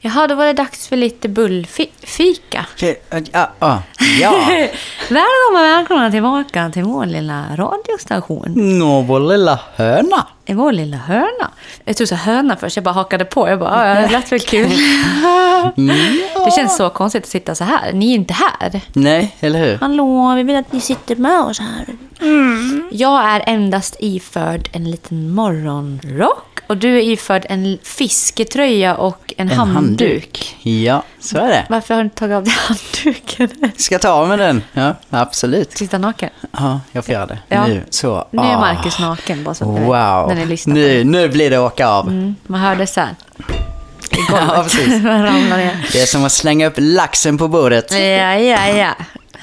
Jaha, då var det dags för lite bullfika. Ja, ja, ja. Välkomna, välkomna tillbaka till vår lilla radiostation. Nå, vår lilla höna. I vår lilla hörna. Jag tror så höna först, jag bara hakade på. Jag bara, ja, det lät väl kul. Det känns så konstigt att sitta så här. Ni är inte här. Nej, eller hur? Hallå, vi vill att ni sitter med oss här. Jag är endast iförd en liten morgonrock. Och du är iförd en fisketröja och en, En handduk. Ja, så är det. Varför har du inte tagit av dig handduken? Ska jag ta av med den? Ja, absolut. Sitta naken. Ja, jag får göra det. Ja. Nu, så. Nu är ah. Marcus naken, bara så att Wow. när ni lyssnar på Nu, nu blir det åka av. Mm, man hörde. I Ja, precis. Det är som att slänga upp laxen på bordet. Ja, ja, ja.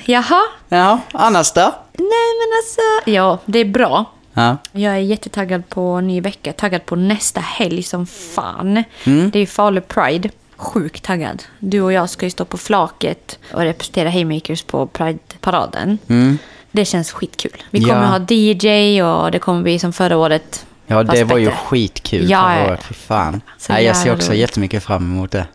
Jaha. Ja, annars då? Nej, men alltså. Ja, det är bra. Ja. Jag är jättetaggad på ny vecka. Taggad på nästa helg som fan. Mm. Det är Falu Pride. Sjukt taggad. Du och jag ska ju stå på flaket och representera Haymakers på Pride-paraden. Det känns skitkul. Vi kommer Mm. Ja. ha DJ och det kommer bli som förra året. Ja, det var ju skitkul Ja, förra året. Fy fan. Nej, jag ser också roligt. jättemycket fram emot det.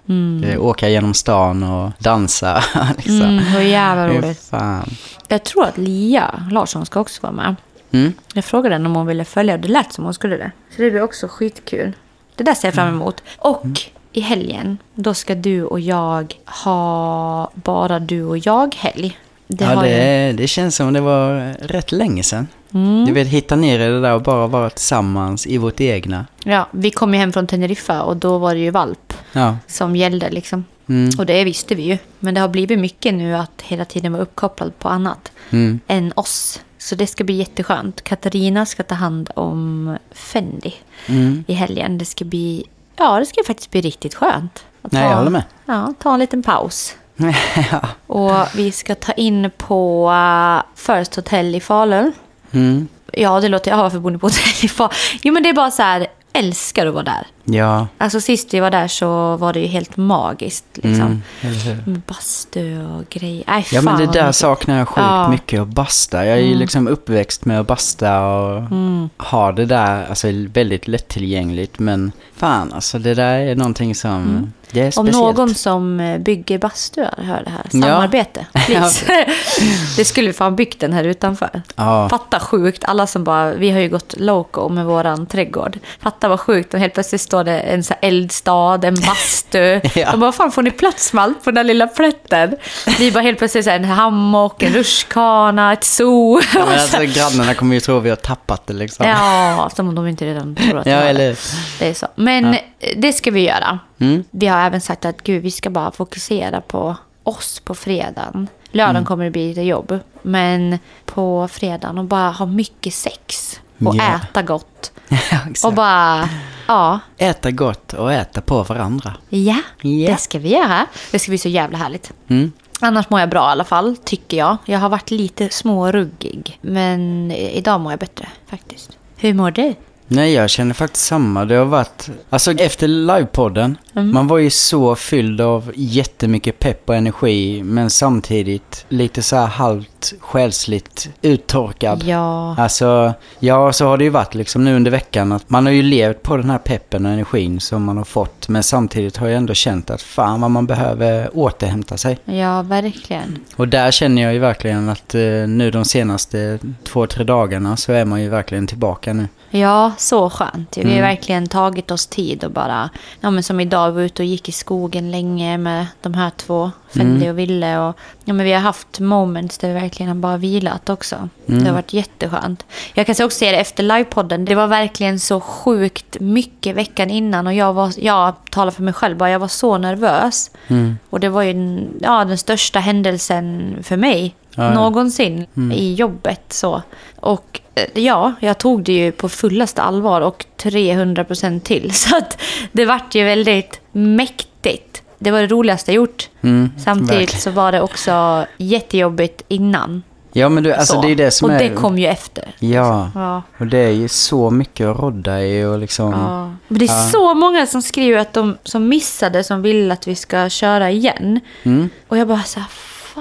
det åka genom stan och dansa. liksom. Mm, var jävla roligt. fan. Jag tror att Lia Larsson ska också vara med. Mm. Jag frågade henne om hon ville följa och det lät som hon skulle det. Så det blir också skitkul. Det där ser jag fram Mm. emot. Och i helgen, då ska du och jag ha bara du och jag-helg. Det ja, har ju- det, det känns som det var rätt länge sedan. Mm. Du vet, hitta ner i det där och bara vara tillsammans i vårt egna. ja, vi kom ju hem från Teneriffa och då var det ju valp Ja. som gällde liksom. Mm. Och det visste vi ju. Men det har blivit mycket nu att hela tiden vara uppkopplad på annat Mm. än oss. Så det ska bli jätteskönt. Katarina ska ta hand om Fendi Mm. i helgen. Det ska bli, ja det ska faktiskt bli riktigt skönt. Att Nej, jag håller med. Ja, ta en liten paus. ja. Och vi ska ta in på uh, First Hotel i Falun. Mm. Ja, det låter... Ja, varför bor ni på hotell i Falun? Jo, men det är bara så här, älskar att vara där. Ja. Alltså sist vi var där så var det ju helt magiskt liksom. Mm. Bastu och grejer. Nej, Ja, men det där saknar jag sjukt Ja. mycket att basta. Jag är ju liksom uppväxt med att basta och Mm. ha det där, alltså väldigt lättillgängligt. Men fan, alltså det där är någonting som, det är Mm. Om speciellt. någon som eh, bygger bastuar hör det här, Ja. samarbete, please. det skulle vi fan byggt den här utanför. Ja. Fatta sjukt, alla som bara, vi har ju gått loco med våran trädgård. Fatta vad sjukt, och helt plötsligt står det en så eldstad, en bastu. Ja. De bara, fan får ni plats med allt på den där lilla plätten? Vi bara helt plötsligt så här, en hammock, en rutschkana, ett zoo. Ja, men alltså, grannarna kommer ju tro att vi har tappat det liksom. Ja, som om de inte redan tror att Ja, eller Det är så. Men eh, det ska vi göra. Mm. Vi har även sagt att gud, vi ska bara fokusera på oss på fredagen. Lördagen Mm. kommer det bli lite jobb. Men på fredagen och bara ha mycket sex. Och Ja. äta gott. Och bara, ja, Äta gott och äta på varandra. ja, Ja. det ska vi göra. Det ska bli så jävla härligt. Mm. Annars mår jag bra i alla fall, tycker jag. Jag har varit lite småruggig. Men idag mår jag bättre faktiskt. Hur mår du? Nej, jag känner faktiskt samma. Det har varit, alltså efter livepodden, Mm. man var ju så fylld av jättemycket pepp och energi, men samtidigt lite så här halvt själsligt uttorkad. Ja. Alltså, ja, så har det ju varit liksom nu under veckan att man har ju levt på den här peppen och energin som man har fått, men samtidigt har jag ändå känt att fan vad man behöver återhämta sig. Ja, verkligen. Och där känner jag ju verkligen att eh, nu de senaste två, tre dagarna så är man ju verkligen tillbaka nu. Ja, så skönt. Vi har Mm. verkligen tagit oss tid och bara, ja men som idag, vi var ute och gick i skogen länge med de här två, Fendi Mm. och Ville. Och, ja men vi har haft moments där vi verkligen har bara vilat också. Mm. Det har varit jätteskönt. Jag kan också säga det efter livepodden, det var verkligen så sjukt mycket veckan innan och jag var, jag talar för mig själv bara, jag var så nervös. Mm. Och det var ju ja, den största händelsen för mig Ja, ja. någonsin i jobbet. Så. Och ja, jag tog det ju på fullaste allvar och 300% till. Så att det vart ju väldigt mäktigt. Det var det roligaste jag gjort. Mm, Samtidigt verkligen. så var det också jättejobbigt innan. Ja men du, alltså så. det är det som och är... det kom ju efter. Ja, Ja. och det är ju så mycket att rodda i och liksom... Ja. Men det är Ja. så många som skriver att de som missade, som vill att vi ska köra igen. Mm. Och jag bara så här,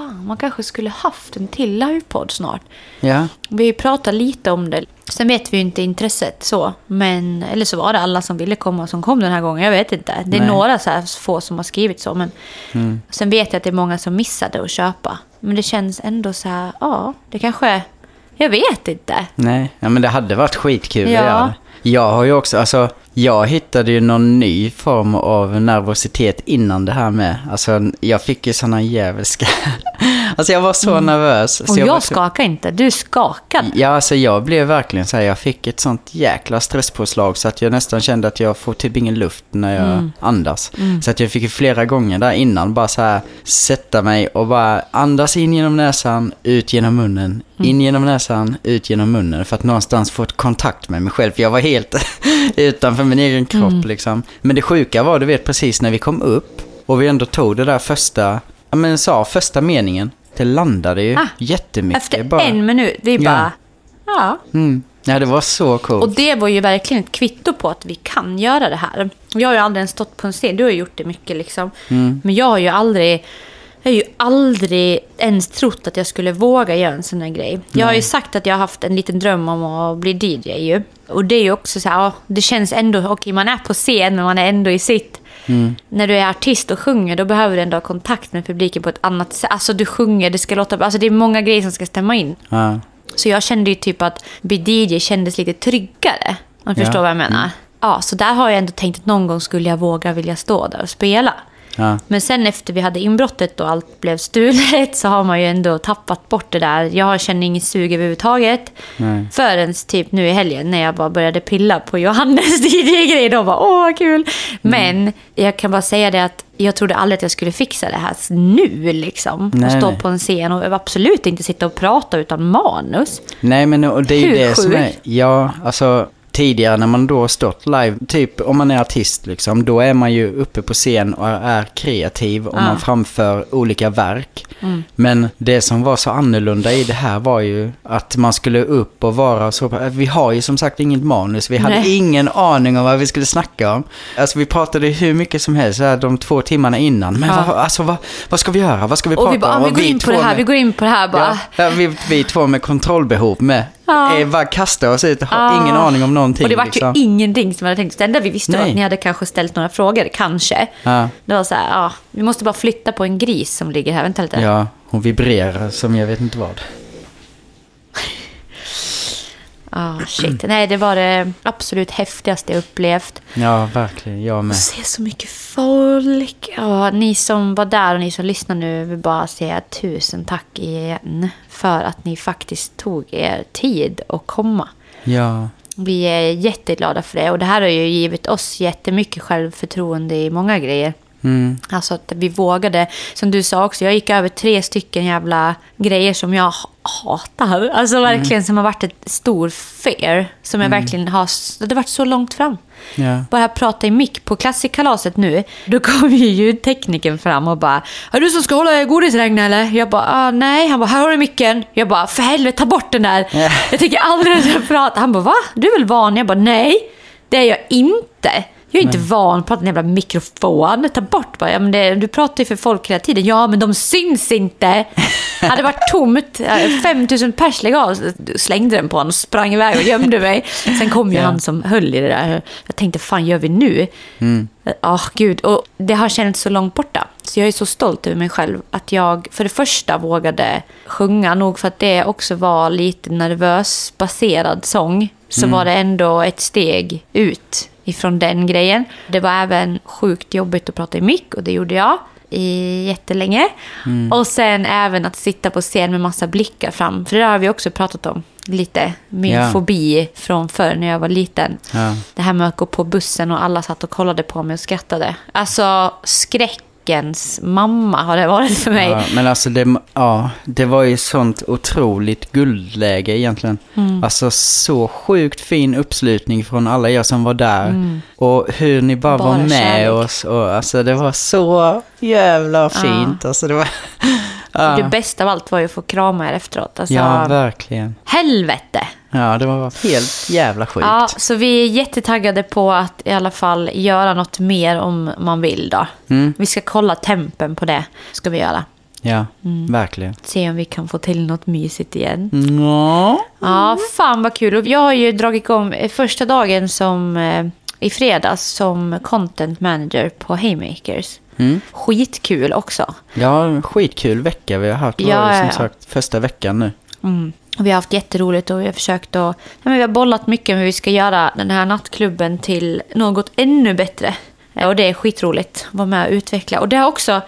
fan, man kanske skulle haft en till livepodd snart. Ja. Vi pratat lite om det. Sen vet vi ju inte intresset så. Men, eller så var det alla som ville komma som kom den här gången. Jag vet inte. Det är Nej. några så här få som har skrivit så. Men Mm. sen vet jag att det är många som missade att köpa. Men det känns ändå så här, ja, det kanske... Jag vet inte. Nej, ja, men det hade varit skitkul Ja. Jag har ju också, alltså, jag hittade ju någon ny form av nervositet innan det här med. Alltså, jag fick ju såna djävulska... alltså jag var så nervös. Och så jag, var, skakar inte, du skakade. Ja, alltså jag blev verkligen så här, jag fick ett sånt jäkla stresspåslag så att jag nästan kände att jag får typ ingen luft när jag Mm. andas. Så att jag fick ju flera gånger där innan bara så här sätta mig och bara andas in genom näsan, ut genom munnen, Mm. in genom näsan, ut genom munnen för att någonstans få ett kontakt med mig själv. För jag var helt utanför min egen kropp Mm. liksom. Men det sjuka var, du vet precis när vi kom upp och vi ändå tog det där första, ja men sa första meningen. Det landade ju Ah, jättemycket. Efter bara. en minut, vi Ja. bara... Ja. Mm. Ja, det var så coolt. Och det var ju verkligen ett kvitto på att vi kan göra det här. Jag har ju aldrig ens stått på en scen. Du har ju gjort det mycket liksom. Mm. Men jag har ju aldrig... Jag har ju aldrig ens trott att jag skulle våga göra en sån här grej. Jag har ju sagt att jag har haft en liten dröm om att bli DJ ju. Och det är ju också så här, ja, det känns ändå, okej man är på scen men man är ändå i sitt. Mm. När du är artist och sjunger då behöver du ändå ha kontakt med publiken på ett annat sätt. Alltså du sjunger, det ska låta, alltså det är många grejer som ska stämma in. Ja. Så jag kände ju typ att bli DJ kändes lite tryggare. Om du Ja. förstår vad jag menar. Ja, så där har jag ändå tänkt att någon gång skulle jag våga vilja stå där och spela. Ja. Men sen efter vi hade inbrottet och allt blev stulet så har man ju ändå tappat bort det där. Jag känner inget sug överhuvudtaget. Nej. Förrän typ nu i helgen när jag bara började pilla på Johannes DJ-grej. Då bara åh vad kul. Men jag kan bara säga det att jag trodde aldrig att jag skulle fixa det här nu liksom. Nej, och stå nej. på en scen och absolut inte sitta och prata utan manus. Nej, men och det är ju Hur det som är... sjukt? Ja, alltså tidigare när man då har stått live, typ om man är artist liksom, då är man ju uppe på scen och är kreativ och Ja. man framför olika verk. Mm. Men det som var så annorlunda i det här var ju att man skulle upp och vara så... Vi har ju som sagt inget manus, vi hade Nej. ingen aning om vad vi skulle snacka om. Alltså vi pratade hur mycket som helst här, de två timmarna innan. Men Ja. vad, alltså, vad, vad ska vi göra? Vad ska vi Och prata vi bara, om? ah, vi Och går in på det här, med- vi går in på det här bara. Ja, ja, vi, vi två med kontrollbehov med. Ja. Eh, bara kasta oss ut och har Ja. ingen aning om någonting. Och det var liksom. ju ingenting som jag hade tänkt. Det enda vi visste var Nej. att ni hade kanske ställt några frågor, kanske. Ja. Det var så här, ja, vi måste bara flytta på en gris som ligger här. Vänta lite. ja, hon vibrerar som jag vet inte vad. Ah, shit. Nej, det var det absolut häftigaste jag upplevt. Ja, verkligen. Jag med. Se så mycket folk. Ja, ni som var där och ni som lyssnar nu vill bara säga tusen tack igen. För att ni faktiskt tog er tid att komma. Ja, Vi är jätteglada för det. Och det här har ju givit oss jättemycket självförtroende i många grejer. Mm, Alltså att vi vågade, som du sa också, jag gick över tre stycken jävla grejer som jag ha- hatar. Alltså verkligen som har varit ett stor fear. Som jag verkligen har, det har varit så långt fram. ja. Bara prata i mick på klassikkalaset nu, då kom ju ljudtekniken fram och bara Är du som ska hålla godisregnet eller? Jag bara ah, nej. Han bara här har du micken. Jag bara för helvete ta bort den där. Ja. Jag tänker aldrig pratar. Han bara va? Du är väl van? Jag bara nej. Det är jag inte. Jag är inte van att prata i en jävla mikrofon. Ta bort bara. Ja, men det, du pratar ju för folk hela tiden. Ja, men de syns inte. Hade det varit tomt, eh, 5000 pers lägg av, slängde den på honom och sprang iväg och gömde mig. Sen kom ju Ja. han som höll i det där. Jag tänkte, fan gör vi nu? Mm. Ja, gud. Och det har känts så långt borta. Så jag är så stolt över mig själv. Att jag för det första vågade sjunga. Nog för att det också var lite nervös baserad sång. Så var det ändå ett steg ut ifrån den grejen. Det var även sjukt jobbigt att prata i mick och det gjorde jag i jättelänge. Och sen även att sitta på scen med massa blickar fram. För det har vi också pratat om lite. Min Ja. fobi från förr när jag var liten. Ja. Det här med att gå på bussen och alla satt och kollade på mig och skrattade. Alltså skräckens mamma har det varit för mig. Ja, men alltså det, ja, det var ju sånt otroligt guldläge egentligen. Mm. Alltså så sjukt fin uppslutning från alla er som var där. Och hur ni bara, var Mm. Bara med kärlek. oss. Och, alltså det var så jävla fint. Alltså det var... Ja, Det bästa av allt var ju att få krama er efteråt. Alltså, ja verkligen. helvete! Ja, det var helt jävla sjukt. Ja, så vi är jättetaggade på att i alla fall göra något mer om man vill då. Mm. Vi ska kolla tempen på det, ska vi göra. Ja, Mm. verkligen. Se om vi kan få till något mysigt igen. Ja. Ja, fan vad kul. Och jag har ju dragit igång eh, första dagen som eh, i fredags som content manager på Haymakers. Mm. Skitkul också. Ja, en skitkul vecka vi har haft. Det Ja, var som ja, sagt första veckan nu. Mm. Och vi har haft jätteroligt och vi har försökt att... Ja, men vi har bollat mycket hur vi ska göra den här nattklubben till något ännu bättre. Och det är skitroligt att vara med och utveckla. Och det har också...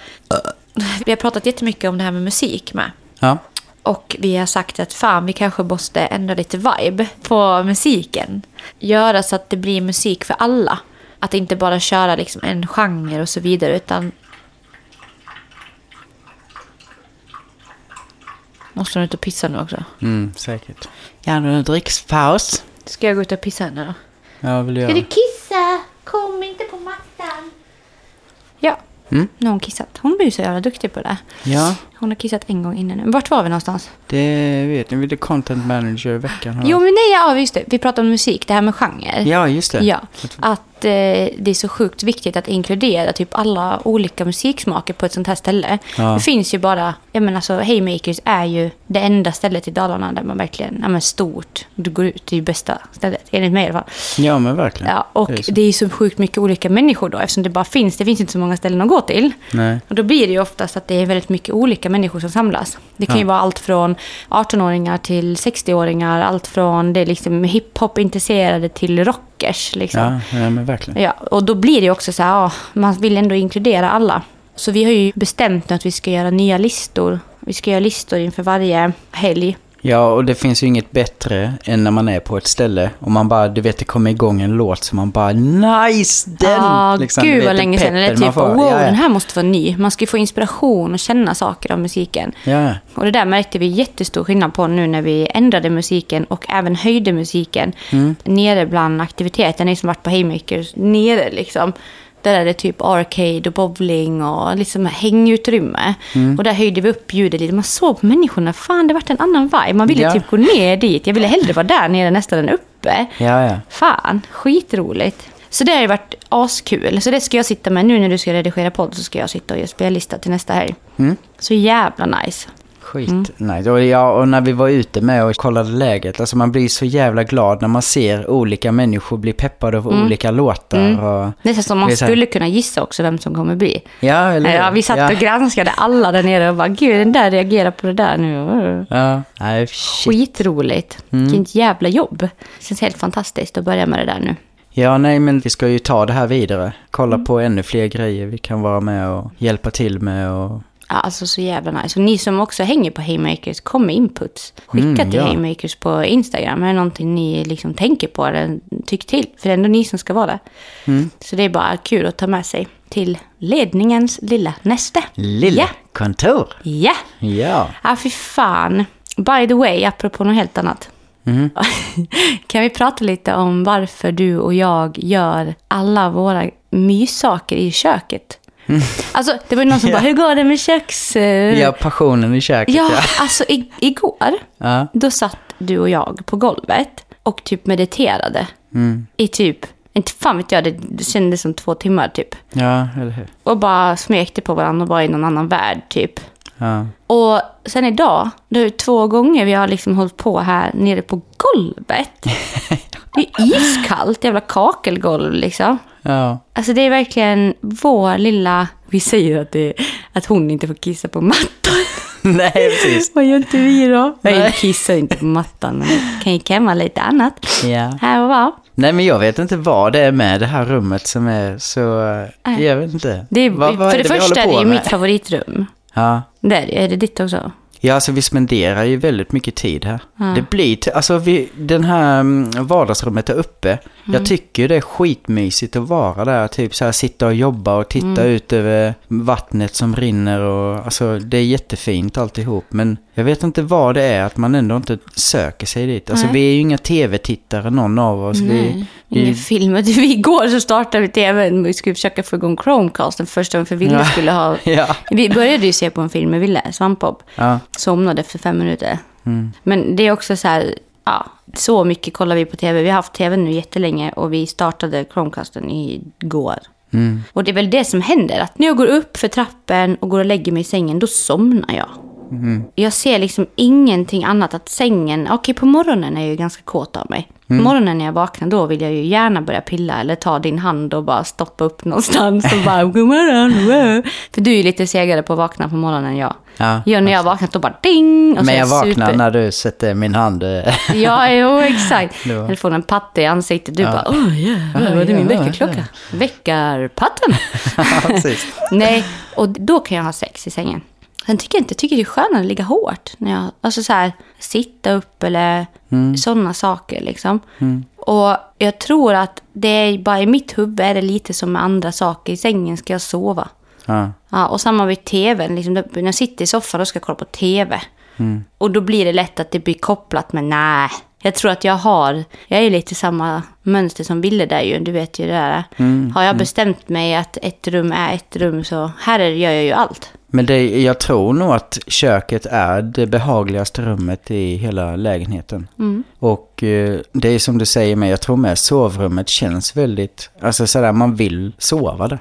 Vi har pratat jättemycket om det här med musik med. Ja. Och vi har sagt att fan, vi kanske måste ändra lite vibe på musiken. Göra så att det blir musik för alla. Att inte bara köra liksom en genre och så vidare, utan... Måste du ut och pissa nu också? Mm, säkert. Gärna en drickspaus. Ska jag gå ut och pissa nu då? Ja, vill Ska göra. du kissa? Kom inte på mattan. Ja, Mm. nu har hon kissat. Hon blir ju så jävla duktig på det. Ja, Hon har kissat en gång innan nu. Vart var vi någonstans? det vet ni. Det är content manager i veckan. Jo, men nej, ja, just det. Vi pratade om musik, det här med genre. Ja, just det. Ja, att det är så sjukt viktigt att inkludera typ alla olika musiksmaker på ett sånt här ställe. Ja. Det finns ju bara, jag menar alltså Haymakers är ju det enda stället i Dalarna där man verkligen, ja men stort, du går ut, det är ju bästa stället, enligt mig i alla fall. Ja, men verkligen. Ja, och Det är så. det är ju så sjukt mycket olika människor då, eftersom det bara finns, det finns inte så många ställen att gå till. Nej. Och då blir det ju oftast att det är väldigt mycket olika människor som samlas. Det kan ju Ja. vara allt från 18-åringar till 60-åringar, allt från det liksom hiphop-intresserade till rockers. Liksom. Ja, ja, men verkligen. Ja, och då blir det också så här, ja, man vill ändå inkludera alla. Så vi har ju bestämt nu att vi ska göra nya listor. Vi ska göra listor inför varje helg. Ja, och det finns ju inget bättre än när man är på ett ställe och man bara, du vet, det kommer igång en låt som man bara, nice, den! Ja, Liksom, du gud vet, vad länge sedan. Peppen man typ, wow, ja, ja. den här måste vara ny. Man ska ju få inspiration och känna saker av musiken. Ja, Och det där märkte vi jättestor skillnad på nu när vi ändrade musiken och även höjde musiken. Mm. Nere bland aktiviteter, ni som varit på Haymakers, nere liksom. Där är det typ arcade och bowling och liksom hängutrymme. Mm. Och där höjde vi upp ljudet lite. Man såg på människorna, fan det vart en annan vibe. Man ville Ja. typ gå ner dit. Jag ville hellre vara där nere nästan än uppe. ja, ja. Fan, skitroligt. Så det har ju varit askul. Så det ska jag sitta med nu när du ska redigera podd så ska jag sitta och göra spellista till nästa helg. Mm. Så jävla nice. Skit, nej. Och, ja, och när vi var ute med och kollade läget, alltså man blir så jävla glad när man ser olika människor bli peppade av olika låtar. Och, Nästan som man skulle kunna gissa också vem som kommer bli. ja, eller? Ja, vi satt ja. och granskade alla där nere och bara, gud den där reagerar på det där nu. Ja, nej, shit. Skitroligt. Vilket jävla jobb. Det känns helt fantastiskt att börja med det där nu. Ja, nej, men vi ska ju ta det här vidare. Kolla Mm. på ännu fler grejer vi kan vara med och hjälpa till med. Och... Alltså så jävla nice. Och ni som också hänger på Haymakers, kom med inputs. Skicka Mm, till ja. Haymakers på Instagram. Är det någonting ni liksom tänker på eller tycker till? För det är ändå ni som ska vara där. Mm. Så det är bara kul att ta med sig till ledningens lilla näste. Lilla Ja, kontor. ja. Ja. Ja, fy fan. By the way, apropå något helt annat. Mhm. kan vi prata lite om varför du och jag gör alla våra myssaker i köket? Alltså, det var ju någon som Mm. Ja. bara, hur går det med köks... ja, passionen i köket. ja, Ja. alltså i, igår, Ja. då satt du och jag på golvet och typ mediterade. Mm. I typ, inte fan vet jag, det, det kändes som två timmar typ. ja, eller hur? Och bara smekte på varandra och var i någon annan värld typ. Ja. Och sen idag, det är två gånger vi har liksom hållit på här nere på golvet. Det är iskallt, jävla kakelgolv liksom. Ja. Alltså det är verkligen vår lilla... Vi säger att, det, att hon inte får kissa på mattan. Nej, precis. Vad gör inte vi då? Nej. Nej, kissar inte på mattan, men det kan ju kräma lite annat. Ja. Här och var. Nej, men jag vet inte vad det är med det här rummet som är så... Nej. Jag vet inte. Det är, vad, vad för det, vi första är det ju mitt favoritrum. Ja. Det är, det. är det ditt också? Ja, alltså vi spenderar ju väldigt mycket tid här. Det blir, alltså vi, den här mm, vardagsrummet är uppe. Mm. Jag tycker det är skitmysigt att vara där, typ så här sitta och jobba och titta Mm. ut över vattnet som rinner och alltså det är jättefint alltihop. Men jag vet inte vad det är att man ändå inte söker sig dit. Alltså Nej. vi är ju inga tv-tittare någon av oss. Vi, Nej, ingen vi, film. Igår så startade vi tvn. Vi skulle försöka få igång Chromecasten första gången för Ville Ja. skulle ha... ja, Vi började ju se på en film med Ville, Svampbob. ja, Somnade efter fem minuter. mm, Men det är också så här, ja, så mycket kollar vi på tv. Vi har haft tv nu jättelänge och vi startade Chromecasten igår. Mm. Och det är väl det som händer. Att när jag går upp för trappen och går och lägger mig i sängen, då somnar jag. Mm. Jag ser liksom ingenting annat. Att sängen, okej på morgonen är jag ju ganska kåt av mig. Mm. morgonen när jag vaknar då vill jag ju gärna börja pilla eller ta din hand och bara stoppa upp någonstans och bara god morgon. wow." För du är ju lite segare på att vakna på morgonen än jag. Ja, jag när jag vaknat då bara ding. Och Men jag vaknar super- när du sätter min hand. eh, Ja, jo, exakt. Eller får en patte i ansiktet. Du Ja. bara, åh jävlar, Ja, vad är min ja, väckarklocka? Väckarpatten. ja, precis. Nej, och då kan jag ha sex i sängen. Sen tycker jag inte, jag tycker det är skönare att ligga hårt. När jag, alltså så här, sitta upp eller Mm. sådana saker liksom. Och jag tror att det är bara i mitt huvud är det lite som med andra saker. I sängen ska jag sova. Ja. Ja, och samma vid tvn. Liksom, när jag sitter i soffan då ska kolla på tv. Mm. Och då blir det lätt att det blir kopplat med nej. Jag tror att jag har, jag är lite samma mönster som Ville där ju, du vet ju det där. Mm, Har jag bestämt mig att ett rum är ett rum så här är- gör jag ju allt. Men det, jag tror nog att köket är det behagligaste rummet i hela lägenheten. Mm. Och eh, det är som du säger med, jag tror med sovrummet känns väldigt, alltså sådär man vill sova där.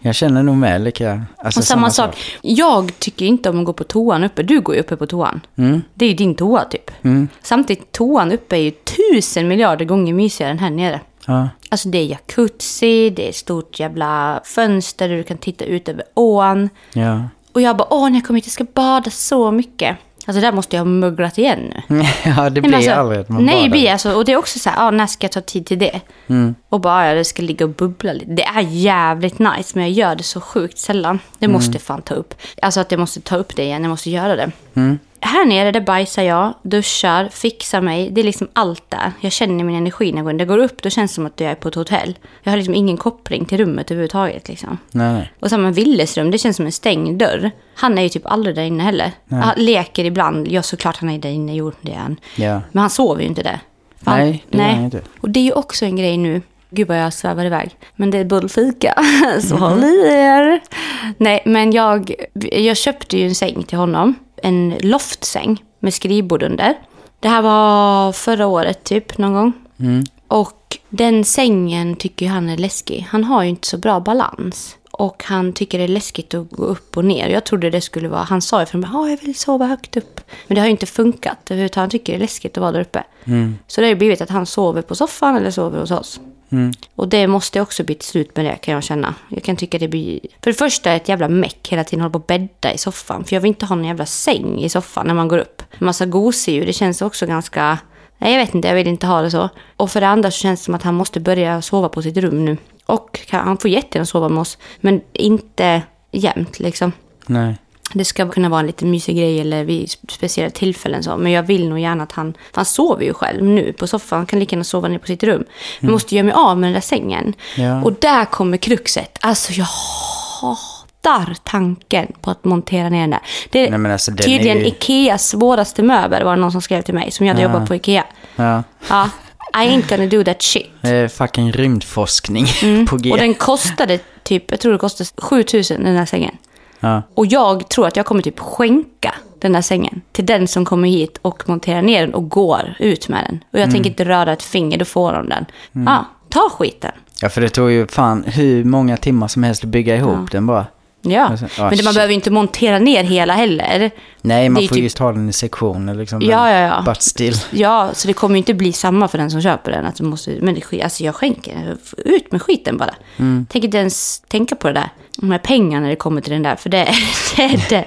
Jag känner nog med lika, alltså Mm. Och samma sak, jag tycker inte om att gå på toan uppe. Du går ju uppe på toan. Mm. Det är ju din toa typ. Samtidigt, toan uppe är ju tusen miljarder gånger mysigare än här nere. Ja. Alltså det är jacuzzi, det är ett stort jävla fönster där du kan titta ut över ån. Ja. Och jag bara, åh, när jag kommer hit, jag ska bada så mycket. Alltså där måste jag ha mugglat igen nu. ja, det Nej, blir men alltså, aldrig att man Nej, det blir alltså, och det är också så här, ja, när ska jag ta tid till det? Mm. Och bara, ja, det ska ligga och bubbla lite. Det är jävligt nice, men jag gör det så sjukt sällan. Det Mm. måste fan ta upp. Alltså att jag måste ta upp det igen, jag måste göra det. Mm. Här nere, där bajsar jag, duschar, fixar mig. Det är liksom allt där. Jag känner min energi när jag går går upp, då känns det som att jag är på ett hotell. Jag har liksom ingen koppling till rummet överhuvudtaget. Liksom. Nej, nej. Och samma Willes rum, det känns som en stängd dörr. Han är ju typ aldrig där inne heller. Han leker ibland. Ja, såklart han är där inne, jo det är han. Ja. Men han sover ju inte där. Han- Nej, det gör han inte. Och det är ju också en grej nu. Gud vad jag svävar iväg. Men det är bullfika. Så håll i er. Nej, men jag, jag köpte ju en säng till honom. En loftsäng med skrivbord under. Det här var förra året typ, någon gång. Och den sängen tycker han är läskig. Han har ju inte så bra balans. Och han tycker det är läskigt att gå upp och ner. Jag trodde det skulle vara, han sa ju från början, "Ja, jag vill sova högt upp. Men det har ju inte funkat överhuvudtaget. Han tycker det är läskigt att vara där uppe. Så det har ju blivit att han sover på soffan eller sover hos oss. Och det måste också bli ett slut med det kan jag känna. Jag kan tycka det blir... För det första är ett jävla meck hela tiden hålla på och bädda i soffan. För jag vill inte ha någon jävla säng i soffan när man går upp. En massa gosedjur, det känns också ganska... Nej, jag vet inte, jag vill inte ha det så. Och för det andra så känns det som att han måste börja sova på sitt rum nu. Och han får jättegärna sova med oss, men inte jämt liksom. Nej. Det ska kunna vara en lite mysig grej eller vid speciella tillfällen så. Men jag vill nog gärna att han... För han sover ju själv nu på soffan. Han kan lika gärna sova ner på sitt rum. Men måste göra mig av med den där sängen. Ja. Och där kommer kruxet. Alltså jag hatar tanken på att montera ner den där. Det är Nej, alltså, den är tydligen ju- Ikeas svåraste möbel var det någon som skrev till mig. Som jag hade Ja. jobbat på Ikea. Ja. Ja. I ain't gonna do that shit. Det är fucking rymdforskning på G. Mm. Och den kostade typ, jag tror det kostade 7000 den här sängen. Ja. Och jag tror att jag kommer typ skänka den där sängen till den som kommer hit och monterar ner den och går ut med den. Och jag tänker inte röra ett finger, då får de den. Ja, ta skiten. ja, för det tog ju fan hur många timmar som helst att bygga ihop den bara. Ja, Alltså, ah, men det, man shit. behöver ju inte montera ner hela heller. Nej, man får typ- just ta den i sektioner liksom. Ja, ja, ja. But still. Ja, så det kommer ju inte bli samma för den som köper den. Att du måste, men det, alltså jag skänker, ut med skiten bara. Mm. Tänk inte ens tänka på det där. De här pengarna när det kommer till den där, för det, det är det.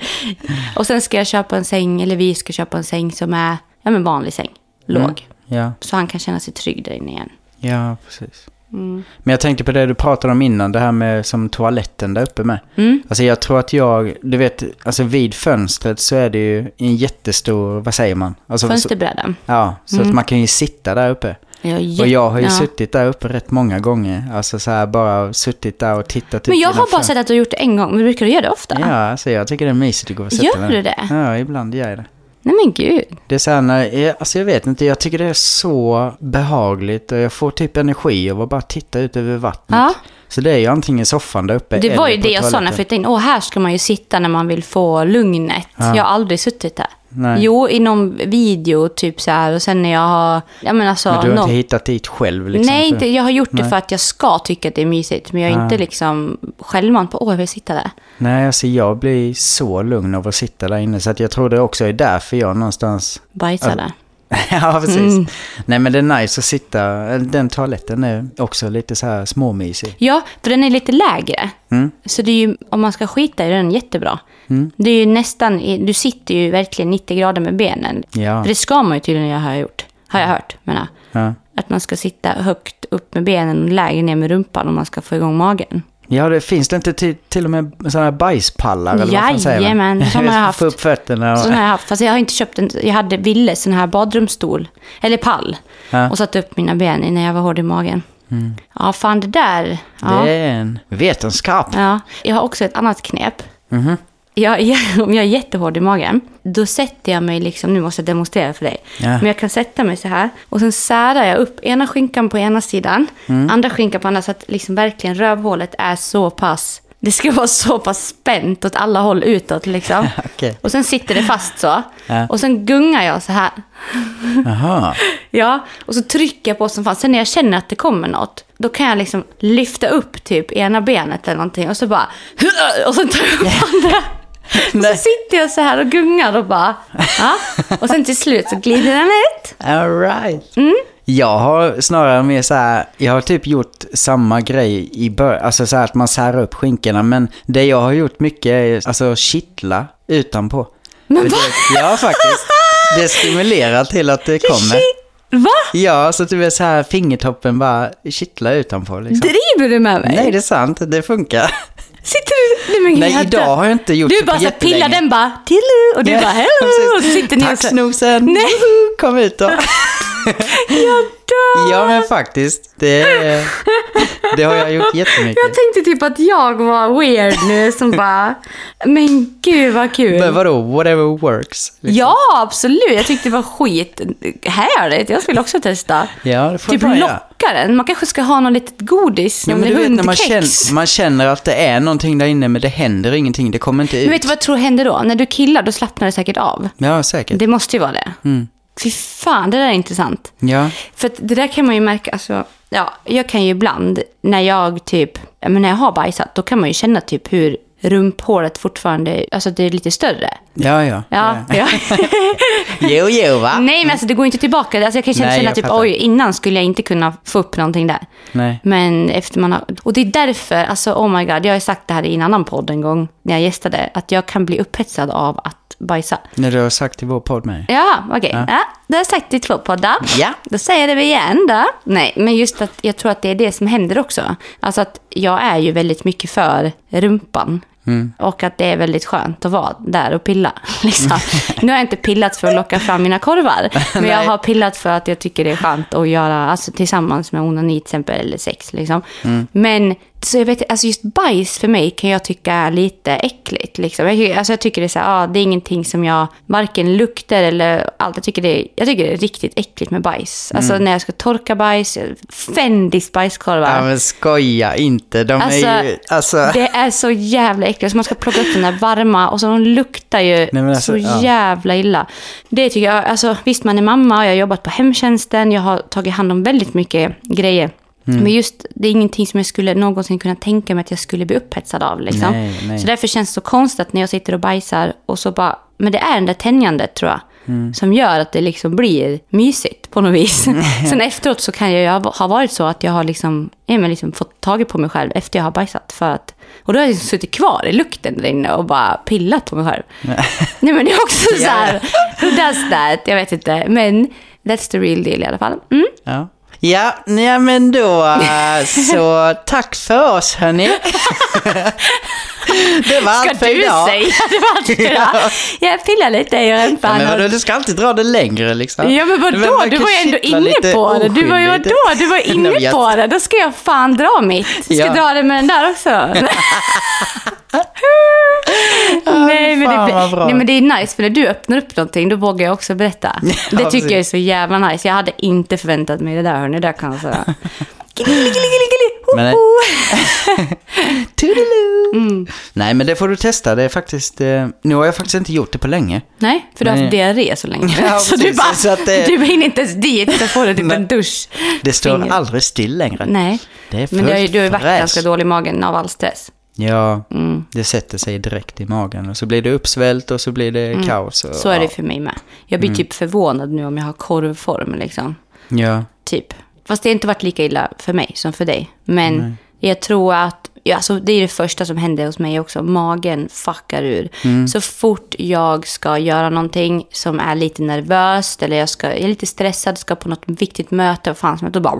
Och sen ska jag köpa en säng, eller vi ska köpa en säng som är, ja men vanlig säng, låg. Ja, Så han kan känna sig trygg där inne igen. ja precis. Mm. Men jag tänkte på det du pratade om innan, det här med som toaletten där uppe med. Mm. Alltså jag tror att jag, du vet, alltså vid fönstret så är det ju en jättestor, vad säger man? Alltså, så, Fönsterbrädan. ja, så att man kan ju sitta där uppe. Ja, Och jag har ju ja. suttit där uppe rätt många gånger. Alltså så här bara suttit där och tittat Men jag har bara sett att du har gjort det en gång, men brukar du göra det ofta? Ja, alltså jag tycker det är mysigt att gå och sätta Gör du det? Ja, ibland gör jag det. Nej men gud. Det är så här när, jag- alltså jag vet inte, jag tycker det är så behagligt och jag får typ energi av att bara titta ut över vattnet. Ja. Så det är ju antingen soffan där uppe Det var ju det jag sa när jag flyttade in. Åh, här ska man ju sitta när man vill få lugnet. Ja. Jag har aldrig suttit där. Nej. Jo, i någon video typ så här. Och sen när jag har... Ja, men alltså, Men du har någon- inte hittat dit själv liksom? Nej, inte, jag har gjort det Nej. för att jag ska tycka att det är mysigt. Men jag är Ah. inte liksom självmant på åh, jag vill sitta där. Nej, alltså jag blir så lugn av att sitta där inne. Så att jag tror det också är därför jag någonstans... Bajsa Ja. där. ja, precis. Mm. Nej, men det är nice att sitta... Den toaletten är också lite så här småmysig. Ja, för den är lite lägre. Mm. Så det är ju, om man ska skita i den jättebra. Mm. Det är ju nästan, du sitter ju verkligen 90 grader med benen. Ja. För det ska man ju tydligen jag har gjort. Har jag hört, menar. Ja. Att man ska sitta högt upp med benen och lägre ner med rumpan om man ska få igång magen. Ja, det finns det inte till, till och med sådana här bajspallar eller vad fan säger man? Jajamän, sådana har jag haft. Få upp fötterna och... Sån har jag haft, fast jag har inte köpt en, jag hade Ville sån här badrumsstol, eller pall. Ja. Och satt upp mina ben i när jag var hård i magen. Ja, fan det där. Ja. Det är en vetenskap. ja. Jag har också ett annat knep. Mhm. Jag, jag, om jag är jättehård i magen, då sätter jag mig liksom, nu måste jag demonstrera för dig. Ja. Men jag kan sätta mig så här och sen särar jag upp ena skinkan på ena sidan, Mm. andra skinkan på andra så att liksom verkligen rövhålet är så pass, det ska vara så pass spänt åt alla håll utåt liksom. Okej. Och sen sitter det fast så. Ja. Och sen gungar jag så här. Ja, och så trycker jag på som fan. Sen när jag känner att det kommer något, då kan jag liksom lyfta upp typ ena benet eller någonting och så bara... Och så tar jag upp andra. Och så sitter jag så här och gungar och bara... Ja. Och sen till slut så glider den ut. All right. Mm. Jag har snarare mer så här, jag har typ gjort samma grej i början, alltså så här att man särar upp skinkorna, men det jag har gjort mycket är alltså kittla utanpå. Men Det- va? Ja, faktiskt. Det stimulerar till att det kommer. Va? Ja, så du är så här fingertoppen bara kittlar utanpå liksom. Driver du med mig? Nej, det är sant. Det funkar. Sitter du... Nej, men Nej, idag har jag inte gjort Du det bara på så pillar den bara... Tillu, och du Ja, bara hello. Och så sitter ni och Tack så... snosen! Nej. Woho! Kom ut då! Jag dör! Ja, men faktiskt. Det, det har jag gjort jättemycket. Jag tänkte typ att jag var weird nu som bara, men gud vad kul. Men vadå, whatever works? liksom. Ja, absolut. Jag tyckte det var skit härligt. Jag skulle också testa. Ja, det får Typ locka den. Man kanske ska ha något litet godis, Ja, någon men du vet när man känner, man känner att det är någonting där inne men det händer ingenting, det kommer inte ut. Men vet du vad jag tror händer då? När du killar, då slappnar det säkert av. Ja, säkert. Det måste ju vara det. Mm. Fy fan, det där är intressant. Ja, För det där kan man ju märka, alltså, ja, jag kan ju ibland, när jag typ, men när jag har bajsat, då kan man ju känna typ hur rumphåret fortfarande, alltså det är lite större. Ja, ja. Ja, ja. Jo, jo, va? Nej, men alltså det går inte tillbaka. Alltså, jag kan känna, Nej, jag typ, fattar. oj, innan skulle jag inte kunna få upp någonting där. Nej. Men efter man har... Och det är därför, alltså oh my god, jag har sagt det här i en annan podd en gång när jag gästade, att jag kan bli upphetsad av att bajsa. När du har sagt i vår podd med. Ja, okej. Ja. Ja. det har jag sagt i två poddar. Ja. Då säger jag det igen då. Nej, men just att jag tror att det är det som händer också. Alltså att jag är ju väldigt mycket för rumpan. Mm. Och att det är väldigt skönt att vara där och pilla. Liksom. Nu har jag inte pillat för att locka fram mina korvar. Men jag har pillat för att jag tycker det är skönt att göra alltså, tillsammans med onani till exempel, eller sex. Liksom. Mm. Men så jag vet, alltså just bajs för mig kan jag tycka är lite äckligt. Liksom. Jag, alltså jag tycker det är så här, ah, det är ingenting som jag varken luktar eller allt. Jag tycker det är, jag tycker det är riktigt äckligt med bajs. Alltså när jag ska torka bajs, Fendis bajskorvar. Mm. Ja, men skoja inte. De Alltså, är ju... Alltså... Det är så jävla äckligt. Så man ska plocka upp den där varma och så de luktar ju men alltså, så ja. jävla illa. Det tycker jag, alltså visst man är mamma och jag har jobbat på hemtjänsten, jag har tagit hand om väldigt mycket grejer. Mm. Men just, det är ingenting som jag skulle någonsin kunna tänka mig att jag skulle bli upphetsad av. Liksom. Nej, nej. Så därför känns det så konstigt när jag sitter och bajsar och så bara, men det är den där tänjandet tror jag. Mm. Som gör att det liksom blir mysigt på något vis. Sen efteråt så kan jag ha varit så att jag har liksom, ja, men liksom fått tag på mig själv efter jag har bajsat. För att, och då har jag liksom suttit kvar i lukten där inne och bara pillat på mig själv. Nej men det är också så här, who does that? Jag vet inte. Men that's the real deal i alla fall. Mm. Ja. Ja, ja, men då äh, så tack för oss hörni. det var Ska allt för du idag. säga det var allt för idag? Jag pillar lite i Ja, rumpan. men och- vadå, du ska alltid dra det längre liksom. Ja men vadå? Du var ju ändå kittla inne på det. Du var ju vadå? Du var inne på det. Då ska jag fan dra mitt. Ska Ja. dra det med den där också. Nej, men det, nej men det är nice för när du öppnar upp någonting då vågar jag också berätta. Ja, det tycker precis. jag är så jävla nice. Jag hade inte förväntat mig det där hörni. Det där kan jag säga. Men nej. Toodaloo. Nej, men det får du testa. Det är faktiskt... Eh, nu har jag faktiskt inte gjort det på länge. Nej, för du har haft diarré så länge. Ja, så du, bara, Så det- du hinner inte ens dit, då får du typ en dusch. Det står Finger. aldrig still längre. Nej, Det är men du har, du har ju varit ganska dålig i magen av all stress. Ja, Mm. det sätter sig direkt i magen. Och så blir det uppsvällt och så blir det kaos. Och, Mm. Så är det för mig med. Jag blir typ förvånad nu om jag har korvform liksom. Ja, Typ. Fast det har inte varit lika illa för mig som för dig. Men jag tror att, ja, alltså, det är det första som händer hos mig också. Magen fuckar ur. Så fort jag ska göra någonting som är lite nervöst eller jag, ska, jag är lite stressad, ska på något viktigt möte, vad fan som helst, då bara...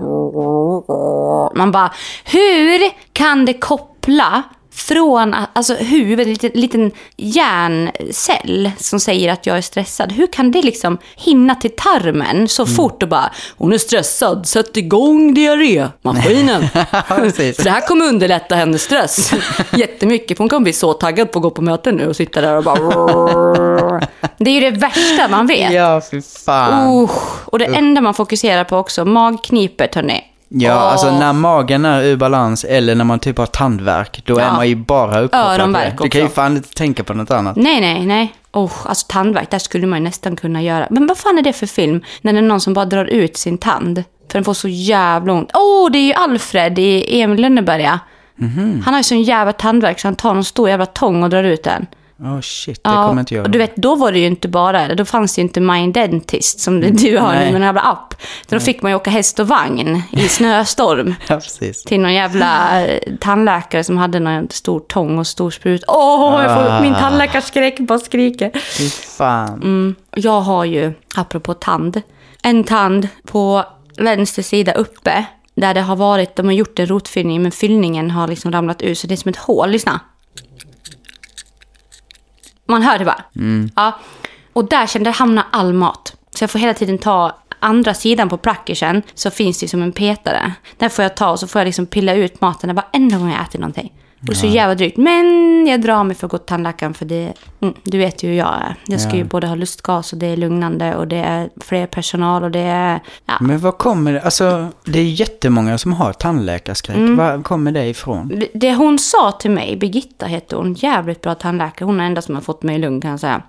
Man bara, hur kan det koppla från alltså huvudet, en liten, liten hjärncell som säger att jag är stressad. Hur kan det liksom hinna till tarmen så fort och bara hon är stressad, sätt igång diarrémaskinen. för det här kommer underlätta hennes stress jättemycket. För hon kommer bli så taggad på att gå på möten nu och sitta där och bara... Det är ju det värsta man vet. ja fy fan. Usch. Och det enda man fokuserar på också, magknipet hörni. Ja, Åh. alltså när magen är ur balans eller när man typ har tandvärk, då är Ja. man ju bara uppkopplad på det. Du kan ju fan inte tänka på något annat. Nej, nej, nej. Oh, alltså tandvärk, där skulle man ju nästan kunna göra. Men vad fan är det för film? När det är någon som bara drar ut sin tand. För den får så jävla ont. Åh, oh, det är ju Alfred i Emil Lönneberga. Mhm. Han har ju sån jävla tandvärk så han tar någon stor jävla tång och drar ut den. Oh shit, det kommer inte jag och du vet, då var det ju inte bara, då fanns det ju inte Mind Dentist som du har Nej. med en jävla app. Då fick man ju åka häst och vagn i snöstorm. Ja, precis. till någon jävla eh, tandläkare som hade någon stor tång och stor sprut. Åh, jag får min tandläkarskräck bara skriker. Fy fan. Mm. Jag har ju, apropå tand, en tand på vänster sida uppe. Där det har varit, de har gjort en rotfyllning men fyllningen har liksom ramlat ut så det är som ett hål. Lyssna. Man hör det bara. Ja. Och där kände jag hamna all mat. Så jag får hela tiden ta andra sidan på prackersen så finns det som en petare. Den får jag ta och så får jag liksom pilla ut maten varenda gång jag äter någonting. Och så jävla drygt. Men jag drar mig för att gå till tandläkaren för det, mm, du vet ju hur jag är. Jag ska Ja. ju både ha lustgas och det är lugnande och det är fler personal och det är... Ja. Men vad kommer det, alltså det är jättemånga som har tandläkarskräck. Mm. Var kommer det ifrån? Det- Det hon sa till mig, Birgitta heter hon, jävligt bra tandläkare. Hon är den enda som har fått mig lugn kan jag säga.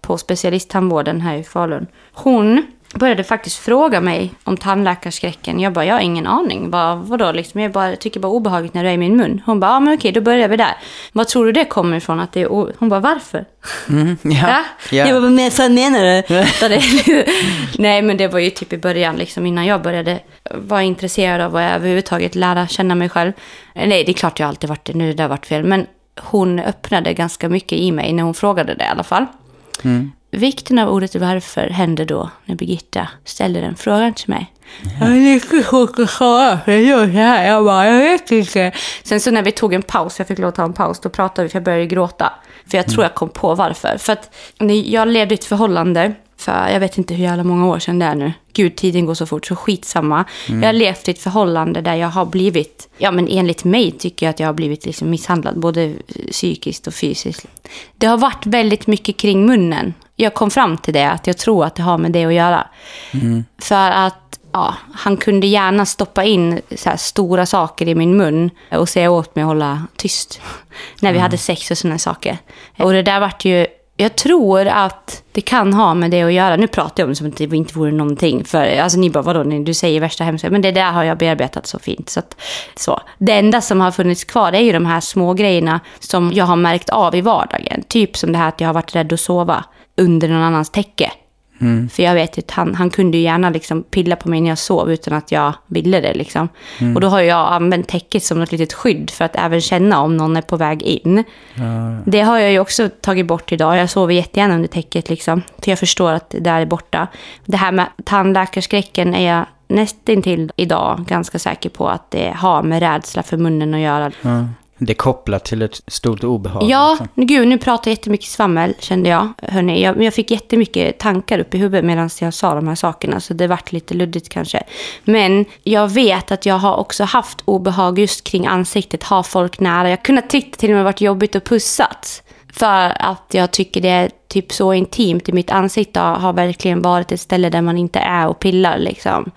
På specialisttandvården här i Falun. Hon började faktiskt fråga mig om tandläkarskräcken. Jag bara, jag har ingen aning. Vad, vadå liksom? Jag bara, tycker bara obehagligt när du är i min mun. Hon bara, ja men okej, då börjar vi där. Vad tror du det kommer ifrån? Att det är o-? Hon bara, varför? Mm, ja, Ja? ja. Jag bara, vad fan menar du? Nej, men det var ju typ i början, liksom, innan jag började vara intresserad av att överhuvudtaget lära känna mig själv. Nej, det är klart jag alltid varit det, nu det har varit fel. Men hon öppnade ganska mycket i mig när hon frågade det i alla fall. Vikten av ordet varför hände då när Birgitta ställde den frågan till mig. Jag är lite svårt att svara, för jag gör så här. Jag bara, jag vet inte. Sen så när vi tog en paus, jag fick lov att ta en paus, då pratade vi för jag började gråta. För jag tror jag kom på varför. För att jag levde i ett förhållande för jag vet inte hur jävla många år sedan det är nu. Gud, tiden går så fort, så skitsamma. Jag har levt i ett förhållande där jag har blivit, ja men enligt mig tycker jag att jag har blivit liksom misshandlad, både psykiskt och fysiskt. Det har varit väldigt mycket kring munnen. Jag kom fram till det, att jag tror att det har med det att göra. För att ja, han kunde gärna stoppa in stora saker i min mun och säga åt mig att hålla tyst. När vi hade sex och sådana saker. Och det där vart ju jag tror att det kan ha med det att göra. Nu pratar jag om det som att det inte vore någonting. För alltså, ni bara, vadå, du säger värsta hemska. Men det där har jag bearbetat så fint. Så att, så. Det enda som har funnits kvar är ju de här små grejerna som jag har märkt av i vardagen. Typ som det här att jag har varit rädd att sova under någon annans täcke. För jag vet ju att han, han kunde ju gärna liksom pilla på mig när jag sov utan att jag ville det. Liksom. Och då har jag använt täcket som ett litet skydd för att även känna om någon är på väg in. Det har jag ju också tagit bort idag. Jag sover jättegärna under täcket liksom. För jag förstår att det där är borta. Det här med tandläkarskräcken är jag nästintill idag ganska säker på att det har med rädsla för munnen att göra. Det är kopplat till ett stort obehag. Ja, liksom. gud, nu pratar jag jättemycket svammel, kände jag. Hörrni, jag, jag fick jättemycket tankar upp i huvudet medan jag sa de här sakerna, så det vart lite luddigt kanske. Men jag vet att jag har också haft obehag just kring ansiktet, ha folk nära. Jag kunde tyckt till och med varit jobbigt att pussat. För att jag tycker det är typ så intimt i mitt ansikte har verkligen varit ett ställe där man inte är och pillar liksom.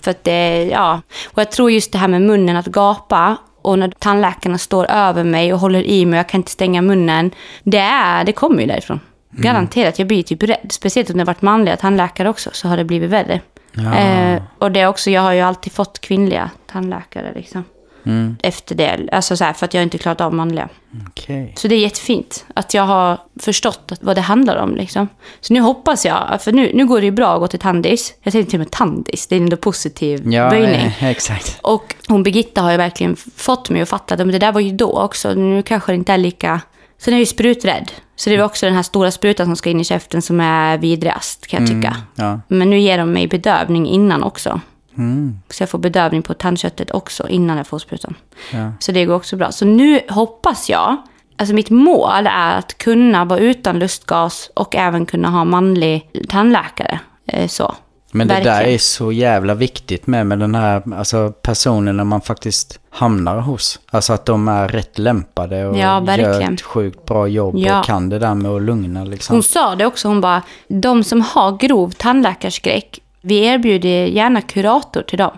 För att det, ja. Och jag tror just det här med munnen, att gapa och när tandläkarna står över mig och håller i mig och jag kan inte stänga munnen. Det, är, det kommer ju därifrån. Garanterat, jag blir typ rädd. Speciellt om det har varit manliga tandläkare också så har det blivit värre. Ja. Eh, och det är också, jag har ju alltid fått kvinnliga tandläkare liksom. Mm. Efter det, alltså så här, för att jag inte klarat av manliga. Okej. Så det är jättefint att jag har förstått vad det handlar om. Liksom. Så nu hoppas jag, för nu, nu går det ju bra att gå till Tandis. Jag säger till och med Tandis, det är ändå positiv Ja, böjning. eh, exakt. Och hon Birgitta har ju verkligen fått mig att fatta att men det där var ju då också. Nu kanske det inte är lika... Sen är jag ju spruträdd. Så det är också den här stora sprutan som ska in i käften som är vidrigast kan jag tycka. Ja. Men nu ger de mig bedövning innan också. Mm. Så jag får bedövning på tandköttet också innan jag får sprutan. Ja. Så det går också bra. Så nu hoppas jag, alltså mitt mål är att kunna vara utan lustgas och även kunna ha manlig tandläkare. Eh, Så. Men det där Verkligen. är så jävla viktigt med, med den här alltså, personen man faktiskt hamnar hos. Alltså att de är rätt lämpade och Ja, gör ett sjukt bra jobb Ja. och kan det där med att lugna liksom. Hon sa det också, hon bara, de som har grov tandläkarskräck, vi erbjuder gärna kurator till dem.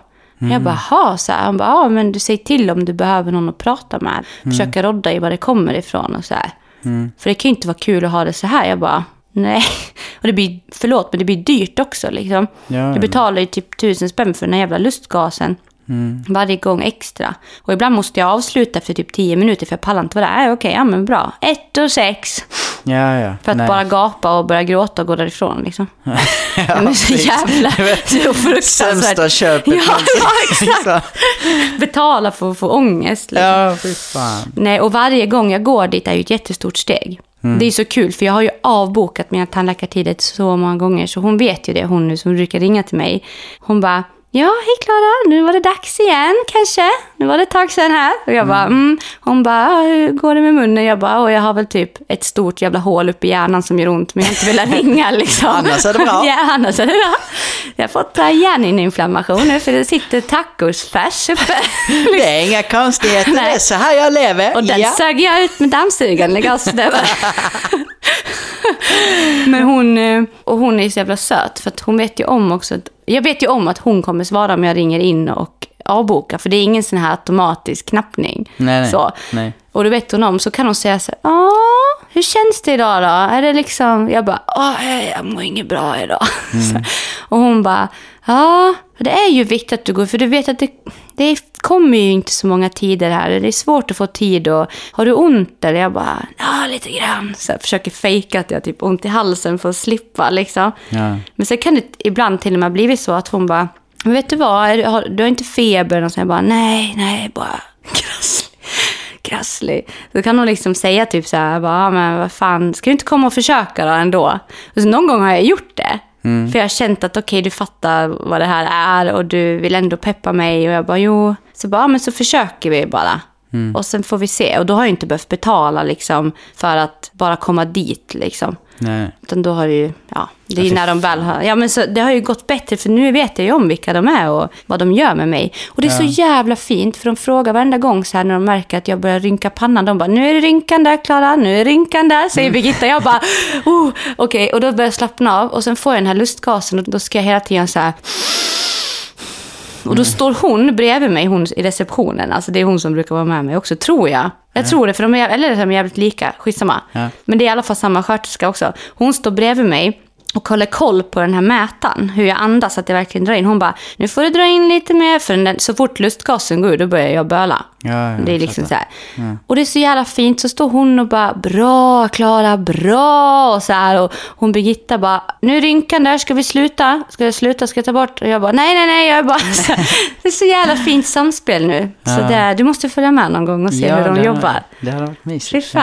Jag bara, ha så här. Hon bara, ja men du säger till om du behöver någon att prata med. Försöka rodda i var det kommer ifrån och så här. För det kan ju inte vara kul att ha det så här. Jag bara, nej. Och det blir, förlåt, men det blir dyrt också liksom. Ja, du betalar ju typ tusen spänn för den här jävla lustgasen. Varje gång extra. Och ibland måste jag avsluta efter typ tio minuter för jag pallar inte vara där. Äh, Okej, ja men bra. Ett och sex. Ja, ja. För att Nej. bara gapa och börja gråta och gå därifrån liksom. ja, det är så precis. jävla så fruktansvärt. Sämsta köpet Ja, ja, exakt. Betala för att få ångest. Liksom. ja, fy fan. Nej, och varje gång jag går dit är ju ett jättestort steg. Mm. Det är så kul, för jag har ju avbokat mina tandläkartider så många gånger. Så hon vet ju det, hon nu som brukar ringa till mig. Hon bara, ja, hej Klara, nu var det dags igen kanske. Nu var det ett tag sedan här. Och jag bara, mm. Hon bara, "Ja, hur går det med munnen? Jag bara, och jag har väl typ ett stort jävla hål upp i hjärnan som gör ont, men jag har inte velat ringa liksom. Annars är det bra. ja, annars är det bra. Jag har fått hjärninflammation nu, för det sitter tacosfärs uppe. Det är inga konstigheter, Nej. det är så här jag lever. Och den ja. sög jag ut med dammsugaren. Var... Men hon, eh, och hon är så jävla söt för att hon vet ju om också att, jag vet ju om att hon kommer svara om jag ringer in och avbokar för det är ingen sån här automatisk knappning. Nej, nej. Så. nej. Och då vet hon om så kan hon säga så här, "Ja, hur känns det idag då? Är det liksom, jag bara, "Åh, jag- mår inget bra idag. Så, och hon bara, ja, det är ju viktigt att du går, för du vet att det, det kommer ju inte så många tider här. Det är svårt att få tid och har du ont eller? Jag bara, ja, lite grann. Så jag försöker fejka att jag har typ ont i halsen för att slippa liksom. Ja. Men sen kan det ibland till och med blivit så att hon bara, men vet du vad, du, har, du har inte feber? Och så jag bara, nej, nej, bara krasslig. krasslig. Så kan hon liksom säga typ så här, bara, "Ja, men vad fan, ska du inte komma och försöka då ändå? Och så någon gång har jag gjort det. För jag har känt att okej, du fattar vad det här är och du vill ändå peppa mig. Och jag bara, jo. Så bara, "Ja, men så försöker vi bara. Och sen får vi se. Och då har jag inte behövt betala liksom för att bara komma dit liksom. Nej. Utan då har det ju, ja, det är ju fy när de väl har, ja men så det har ju gått bättre för nu vet jag ju om vilka de är och vad de gör med mig. Och det är så jävla fint för de frågar varenda gång så här när de märker att jag börjar rynka pannan. De bara, nu är det rynkan där Klara, nu är rynkan där, säger Birgitta. Jag bara, oh, okej. Och då börjar jag slappna av och sen får jag den här lustgasen och då ska jag hela tiden så här och då står hon bredvid mig, hon i receptionen. Alltså det är hon som brukar vara med mig också, tror jag. Jag tror det, för de är, eller de är jävligt lika. Skitsamma. Ja. Men det är i alla fall samma sköterska också. Hon står bredvid mig och håller koll på den här mätaren. Hur jag andas, att jag verkligen drar in. Hon bara, nu får du dra in lite mer. För den, så fort lustgasen går ur, då börjar jag böla. Ja, jag det är liksom så här. Och det är så jävla fint. Så står hon och bara, bra Klara, bra. Och så här. Och hon Birgitta bara, nu är rynkan där, ska vi sluta? Ska jag sluta? Ska jag ta bort? Och jag bara, nej, nej, nej. Jag är bara, så, det är så jävla fint samspel nu. Så Ja. det, du måste följa med någon gång och se hur de det jobbar. Det hade varit mysigt.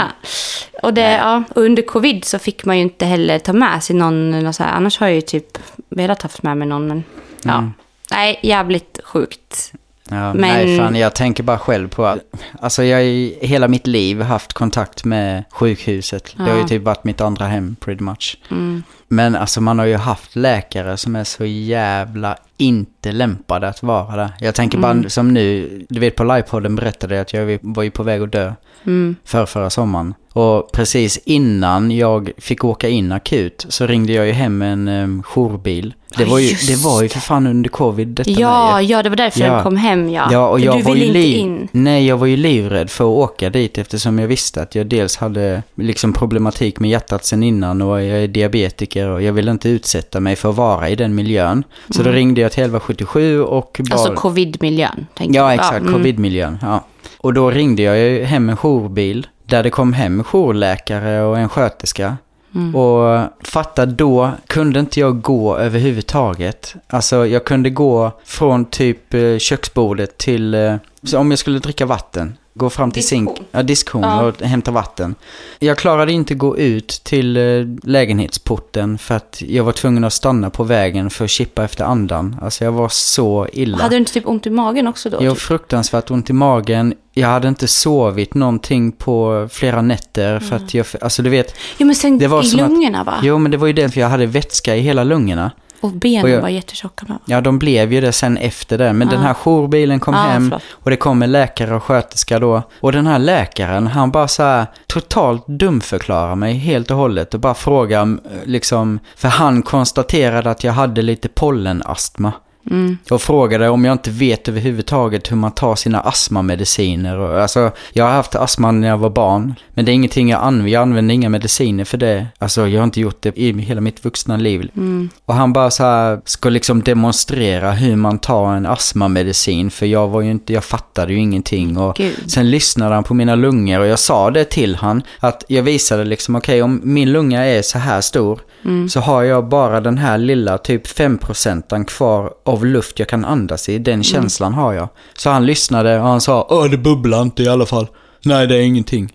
Och, det, ja, och under covid så fick man ju inte heller ta med sig någon. eller Så här. Annars har jag ju typ velat haft med mig någon. Men, ja. Mm. Nej, jävligt sjukt. Ja, Men- Nej, fan, jag tänker bara själv på att... Alltså jag har i hela mitt liv haft kontakt med sjukhuset. Det har ju Ja. typ varit mitt andra hem, pretty much. Mm. Men alltså man har ju haft läkare som är så jävla inte lämpade att vara där. Jag tänker Mm. bara som nu, du vet på livepodden berättade jag att jag var ju på väg att dö Mm. för förra sommaren. Och precis innan jag fick åka in akut så ringde jag ju hem en um, jourbil. Det var, ju, just det var ju för fan under covid detta Ja, med ja, det var därför Ja. den kom hem ja. Ja, och För jag du var ville ju inte in. Nej, jag var ju livrädd för att åka dit eftersom jag visste att jag dels hade liksom problematik med hjärtat sen innan och jag är diabetiker och jag ville inte utsätta mig för att vara i den miljön. Så då ringde jag till 1177 och. Mm. Alltså covid-miljön. Ja, exakt. mm. Covid-miljön. Ja. Och då ringde jag ju hem en jourbil där det kom hem jourläkare och en sköterska. Mm. Och fatta då kunde inte jag gå överhuvudtaget. Alltså jag kunde gå från typ eh, köksbordet till, eh, om jag skulle dricka vatten. Gå fram till Diskon. zink, ja, diskhon Ja. och hämta vatten. Jag klarade inte gå ut till eh, lägenhetsporten för att jag var tvungen att stanna på vägen för att chippa efter andan. Alltså jag var så illa. Hade du inte typ ont i magen också då? Jag typ? fruktansvärt ont i magen. Jag hade inte sovit någonting på flera nätter för att jag, alltså du vet, Jo, men sen det var i som att- lungorna va? jo men det var ju det för jag hade vätska i hela lungorna. Och benen Och jag- var jättetjocka med? Ja, de blev ju det sen efter det. Men Ja. den här jourbilen kom Ja, hem förlåt. och det kom en läkare och sköterska då. Och den här läkaren, han bara så här totalt dumförklarar mig helt och hållet och bara frågar eh, liksom, för han konstaterade att jag hade lite pollenastma. Mm. Och frågade om jag inte vet överhuvudtaget hur man tar sina astmamediciner. Alltså, jag har haft astma när jag var barn. Men det är ingenting jag använder. Jag använder inga mediciner för det. Alltså jag har inte gjort det i hela mitt vuxna liv. Mm. Och han bara så här ska liksom demonstrera hur man tar en astmamedicin. För jag var ju inte, jag fattade ju ingenting. Och Gud. sen lyssnade han på mina lungor och jag sa det till han. Att jag visade liksom, okej om min lunga är så här stor. Mm. Så har jag bara den här lilla typ 5% kvar av luft jag kan andas i. Mm. Den känslan har jag. Så han lyssnade och han sa, Åh det bubblar inte i alla fall. Nej det är ingenting.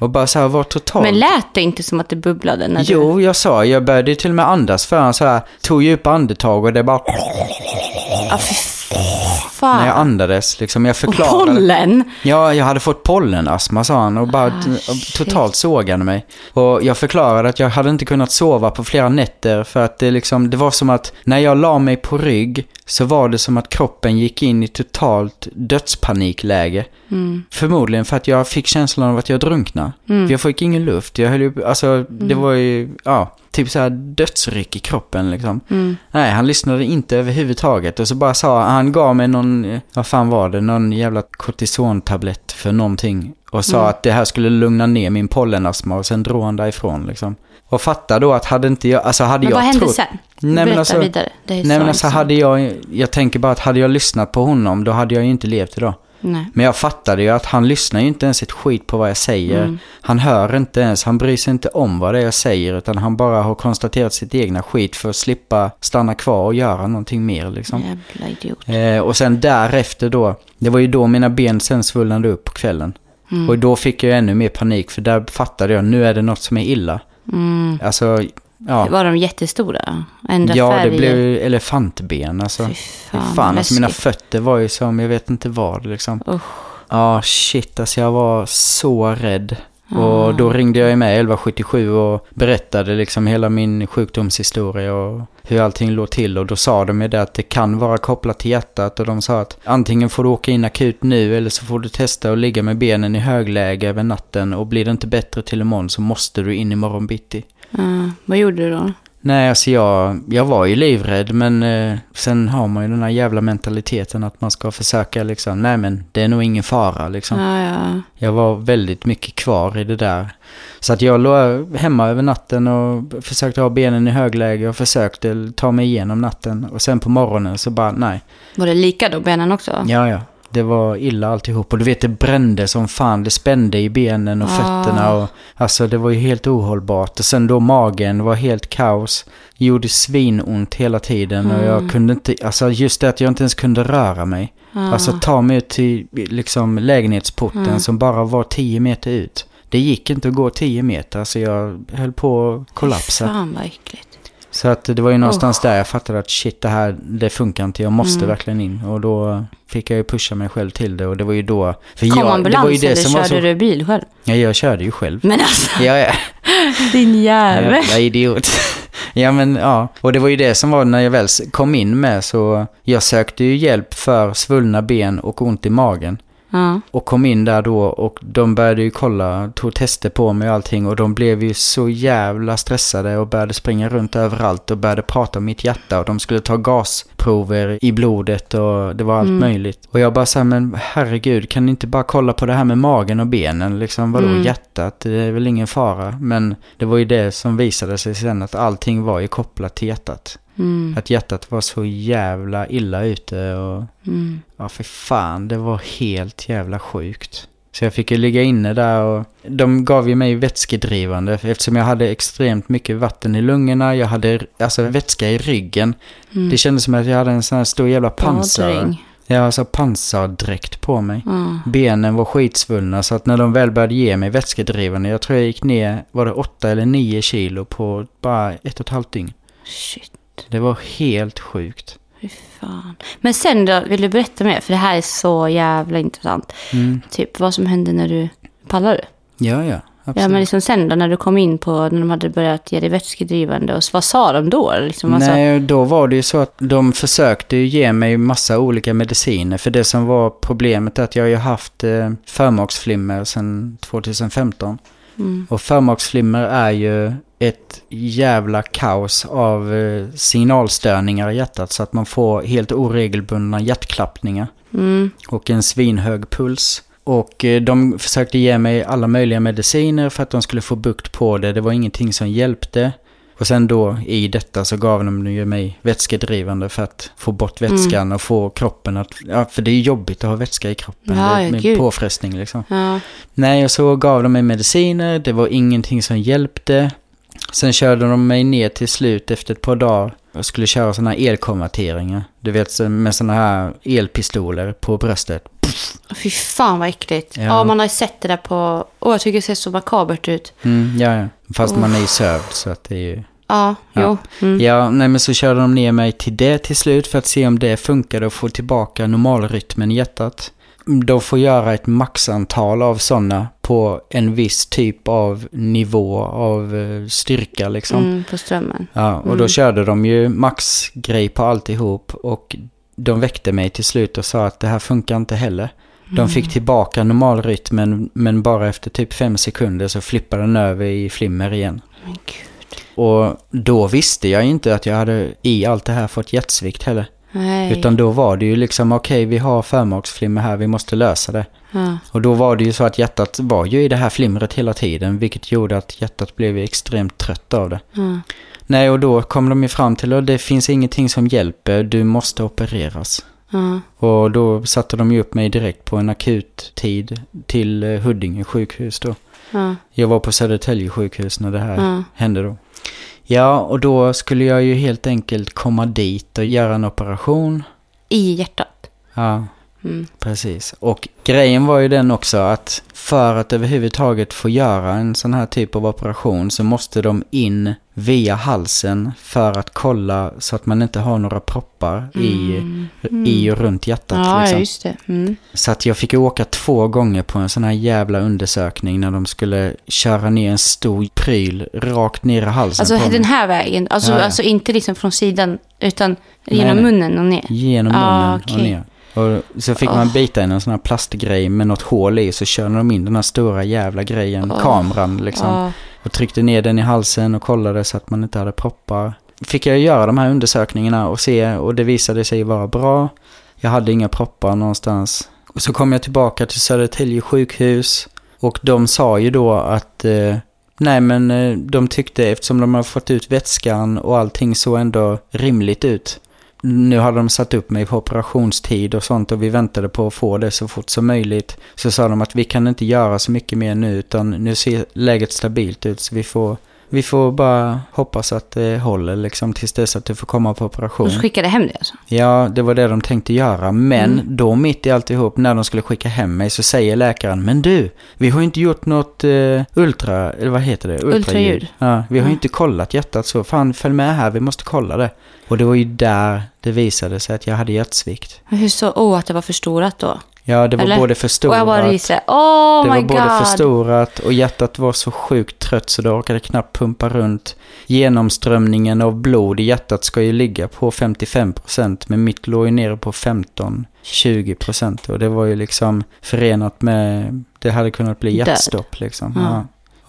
Och bara så här var totalt... Mm. Men lät det inte som att det bubblade när du... Jo, jag sa, jag började till och med andas för han så här, tog djupa andetag och det bara Ja, fan. när jag andades liksom. Jag och förklarade. pollen. Ja, jag hade fått pollenastma sa han och bara Ah, totalt sågade mig. Och jag förklarade att jag hade inte kunnat sova på flera nätter för att det liksom, det var som att när jag la mig på rygg så var det som att kroppen gick in i totalt dödspanikläge. Mm. Förmodligen för att jag fick känslan av att jag drunknade. Mm. För jag fick ingen luft. Jag höll ju, alltså det var ju, ja, typ så här dödsryck i kroppen liksom. Mm. Nej, han lyssnade inte överhuvudtaget. Och så bara sa, han gav mig någon, vad fan var det, någon jävla kortisontablett för någonting. Och sa Mm. att det här skulle lugna ner min pollenastma och sen drog han därifrån liksom. Och fatta då att hade inte jag, alltså hade Men jag vad hände trott... sen? Nej, men Berätta alltså- vidare. Nej så men alltså hade jag, jag tänker bara att hade jag lyssnat på honom då hade jag ju inte levt idag. Nej. Men jag fattade ju att han lyssnar ju inte ens ett skit på vad jag säger. Mm. Han hör inte ens, han bryr sig inte om vad det är jag säger utan han bara har konstaterat sitt egna skit för att slippa stanna kvar och göra någonting mer liksom. Jävla idiot. Eh, och sen därefter då, det var ju då mina ben sen svullnade upp på kvällen. Mm. Och då fick jag ännu mer panik för där fattade jag, nu är det något som är illa. Mm. Alltså, ja. Var de jättestora? Ändra Ja, färg? det blev elefantben alltså. Fy Fy fan, fan, alltså mina fötter var ju som, jag vet inte vad liksom. Ja, shit, alltså jag var så rädd. Ah. Och då ringde jag med 1177 och berättade liksom hela min sjukdomshistoria och hur allting låg till. Och då sa de ju det att det kan vara kopplat till hjärtat. Och de sa att antingen får du åka in akut nu eller så får du testa att ligga med benen i högläge över natten. Och blir det inte bättre till imorgon så måste du in imorgon bitti. Ja, vad gjorde du då? Nej, alltså jag, jag var ju livrädd men eh, sen har man ju den här jävla mentaliteten att man ska försöka liksom, nej men det är nog ingen fara liksom. Ja, ja. Jag var väldigt mycket kvar i det där. Så att jag låg hemma över natten och försökte ha benen i högläge och försökte ta mig igenom natten. Och sen på morgonen så bara, nej. Var det lika då, benen också? Ja, ja. Det var illa alltihop. Och du vet, det brände som fan. Det spände i benen och Ah. fötterna. Och, alltså det var ju helt ohållbart. Och sen då magen var helt kaos. Gjorde svinont hela tiden. Och jag Mm. kunde inte, alltså just det att jag inte ens kunde röra mig. Ja. Alltså ta mig ut till liksom lägenhetsporten Mm. som bara var 10 meter ut. Det gick inte att gå 10 meter så jag höll på att kollapsa. Fan vad äckligt. Så att det var ju någonstans där jag fattade att shit det här, det funkar inte, jag måste Mm. verkligen in. Och då fick jag ju pusha mig själv till det och det var ju då... För Kom jag, det ambulans var ju det eller som körde så, du bil själv? Ja, jag körde ju själv. Men alltså, Ja, ja. din jävel. Jävla idiot. Ja men ja, och det var ju det som var när jag väl kom in med så jag sökte ju hjälp för svullna ben och ont i magen. Ja. Och kom in där då och de började ju kolla, tog tester på mig och allting och de blev ju så jävla stressade och började springa runt överallt och började prata om mitt hjärta och de skulle ta gasprover i blodet och det var allt Mm. möjligt. Och jag bara sa men herregud kan ni inte bara kolla på det här med magen och benen liksom, vadå Mm. hjärtat, det är väl ingen fara. Men det var ju det som visade sig sen att allting var ju kopplat till hjärtat. Mm. Att hjärtat var så jävla illa ute och Mm. Ja, för fan, det var helt jävla sjukt. Så jag fick ju ligga inne där och de gav ju mig vätskedrivande eftersom jag hade extremt mycket vatten i lungorna. Jag hade alltså vätska i ryggen. Mm. Det kändes som att jag hade en sån här stor jävla pansar. Badring. Jag har alltså pansardräkt på mig. Ja. Benen var skitsvullna så att när de väl började ge mig vätskedrivande, jag tror jag gick ner, var det åtta eller nio kilo på bara ett och ett halvt dygn. Shit. Det var helt sjukt. Fy fan. Men sen då, vill du berätta mer? För det här är så jävla intressant. Mm. Typ vad som hände när du... Pallar du? Ja, ja. Absolut. Ja, men liksom sen då när du kom in på, när de hade börjat ge dig vätskedrivande. Och vad sa de då? Liksom, alltså, Nej, då var det ju så att de försökte ge mig massa olika mediciner. För det som var problemet är att jag har ju haft eh, förmaksflimmer sedan 2015. Mm. Och förmaksflimmer är ju ett jävla kaos av eh, signalstörningar i hjärtat. Så att man får helt oregelbundna hjärtklappningar Mm. och en svinhög puls. Och eh, de försökte ge mig alla möjliga mediciner för att de skulle få bukt på det. Det var ingenting som hjälpte. Och sen då i detta så gav de ju mig vätskedrivande för att få bort vätskan och få kroppen att... Ja, för det är jobbigt att ha vätska i kroppen. Ja, det är gud. påfrestning liksom. Ja. Nej, och så gav de mig mediciner. Det var ingenting som hjälpte. Sen körde de mig ner till slut efter ett par dagar och skulle köra sådana här elkonverteringar. Du vet med sådana här elpistoler på bröstet. Fy fan vad äckligt. Ja. Ja. man har ju sett det där på... Åh, jag tycker det ser så makabert ut. Mm, ja, ja. Fast man är ju sövd så att det är ju... Ja, Ja. jo. Mm. Ja, nej men så körde de ner mig till det till slut för att se om det funkade och få tillbaka normalrytmen i hjärtat. De får göra ett maxantal av sådana på en viss typ av nivå av eh, styrka liksom. Mm, på strömmen. Ja, och då Mm. körde de ju maxgrej på alltihop och de väckte mig till slut och sa att det här funkar inte heller. De Mm. fick tillbaka normalrytmen men bara efter typ fem sekunder så flippade den över i flimmer igen. Men gud. Och då visste jag inte att jag hade i allt det här fått hjärtsvikt heller. Nej. Utan då var det ju liksom okej vi har förmaksflimmer här, vi måste lösa det. Ja. Och då var det ju så att hjärtat var ju i det här flimret hela tiden vilket gjorde att hjärtat blev extremt trött av det. Ja. Nej, och då kom de ju fram till att det finns ingenting som hjälper, du måste opereras. Ja. Och då satte de ju upp mig direkt på en akut tid till eh, Huddinge sjukhus då. Ja. Jag var på Södertälje sjukhus när det här hände då. Ja, och då skulle jag ju helt enkelt komma dit och göra en operation. I hjärtat. Ja, Mm. precis. Och grejen var ju den också att för att överhuvudtaget få göra en sån här typ av operation så måste de in via halsen för att kolla så att man inte har några proppar i, Mm. i och runt hjärtat. Ja, liksom. just det. Mm. Så att jag fick åka två gånger på en sån här jävla undersökning när de skulle köra ner en stor pryl rakt ner i halsen Alltså på den här vägen. Alltså, Ja, ja. alltså inte liksom från sidan, utan Nej, genom nej. munnen och ner. Genom Ah, munnen och okej. ner. Och så fick man Ah. bita i en sån här plastgrej med något hål i så körde de in den här stora jävla grejen, Ah. kameran liksom. Ja. Och tryckte ner den i halsen och kollade så att man inte hade proppar. Fick jag göra de här undersökningarna och se och det visade sig vara bra. Jag hade inga proppar någonstans. Och så kom jag tillbaka till Södertälje sjukhus och de sa ju då att eh, nej men eh, de tyckte eftersom de har fått ut vätskan och allting så ändå rimligt ut. Nu hade de satt upp mig på operationstid och sånt och vi väntade på att få det så fort som möjligt. Så sa de att vi kan inte göra så mycket mer nu utan nu ser läget stabilt ut så vi får, vi får bara hoppas att det håller liksom tills dess att du får komma på operation. Så skickade hem det alltså? Ja, det var det de tänkte göra. Men Mm. då mitt i alltihop när de skulle skicka hem mig så säger läkaren Men du, vi har inte gjort något eh, ultra, eller vad heter det? Ultraljud. Ja, vi har Ja. inte kollat hjärtat så. Fan, följ med här, vi måste kolla det. Och det var ju där det visade sig att jag hade hjärtsvikt. Men Hur så? Åh, att det var förstorat då? Ja, det var Eller? både Och förstorat. jag bara ryser. Oh det var både god. förstorat och hjärtat var så sjukt trött så det orkade knappt pumpa runt. Genomströmningen av blod i hjärtat ska ju ligga på 55% men mitt låg ju nere på 15-20% och det var ju liksom förenat med, det hade kunnat bli hjärtstopp liksom. Ja. Ja.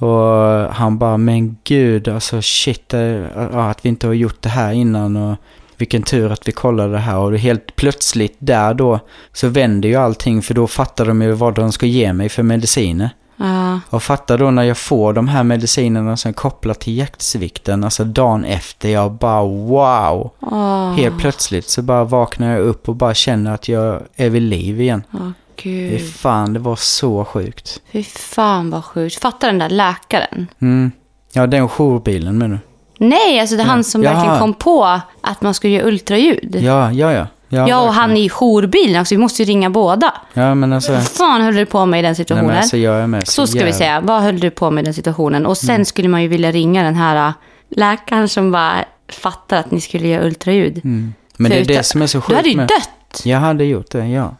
Och han bara, men gud alltså shit, eh, att vi inte har gjort det här innan och vilken tur att vi kollade det här. Och helt plötsligt där då så vänder ju allting för då fattar de ju vad de ska ge mig för mediciner. Ja. Och fattar då när jag får de här medicinerna som är kopplat till hjärtsvikten, alltså dagen efter, jag bara wow. Åh. Helt plötsligt så bara vaknar jag upp och bara känner att jag är vid liv igen. Fy gud. fan, det var så sjukt. Fy fan vad sjukt. Fatta den där läkaren. Mm. Ja, den jourbilen menar Nej, alltså det är han som Jaha. verkligen kom på att man skulle göra ultraljud. Ja, ja, ja. Ja, Ja, och han i jourbilen, så vi måste ju ringa båda. Ja, men alltså... Vad fan höll du på med i den Nej, situationen? men alltså jag är med. så ska vi jävla- säga. Vad höll du på med i den situationen? Och Mm. sen skulle man ju vilja ringa den här äh, läkaren som bara fattar att ni skulle göra ultraljud. Mm. Men det är För det utan- som är så sjukt Du hade ju med... dött. Jag hade gjort det, ja.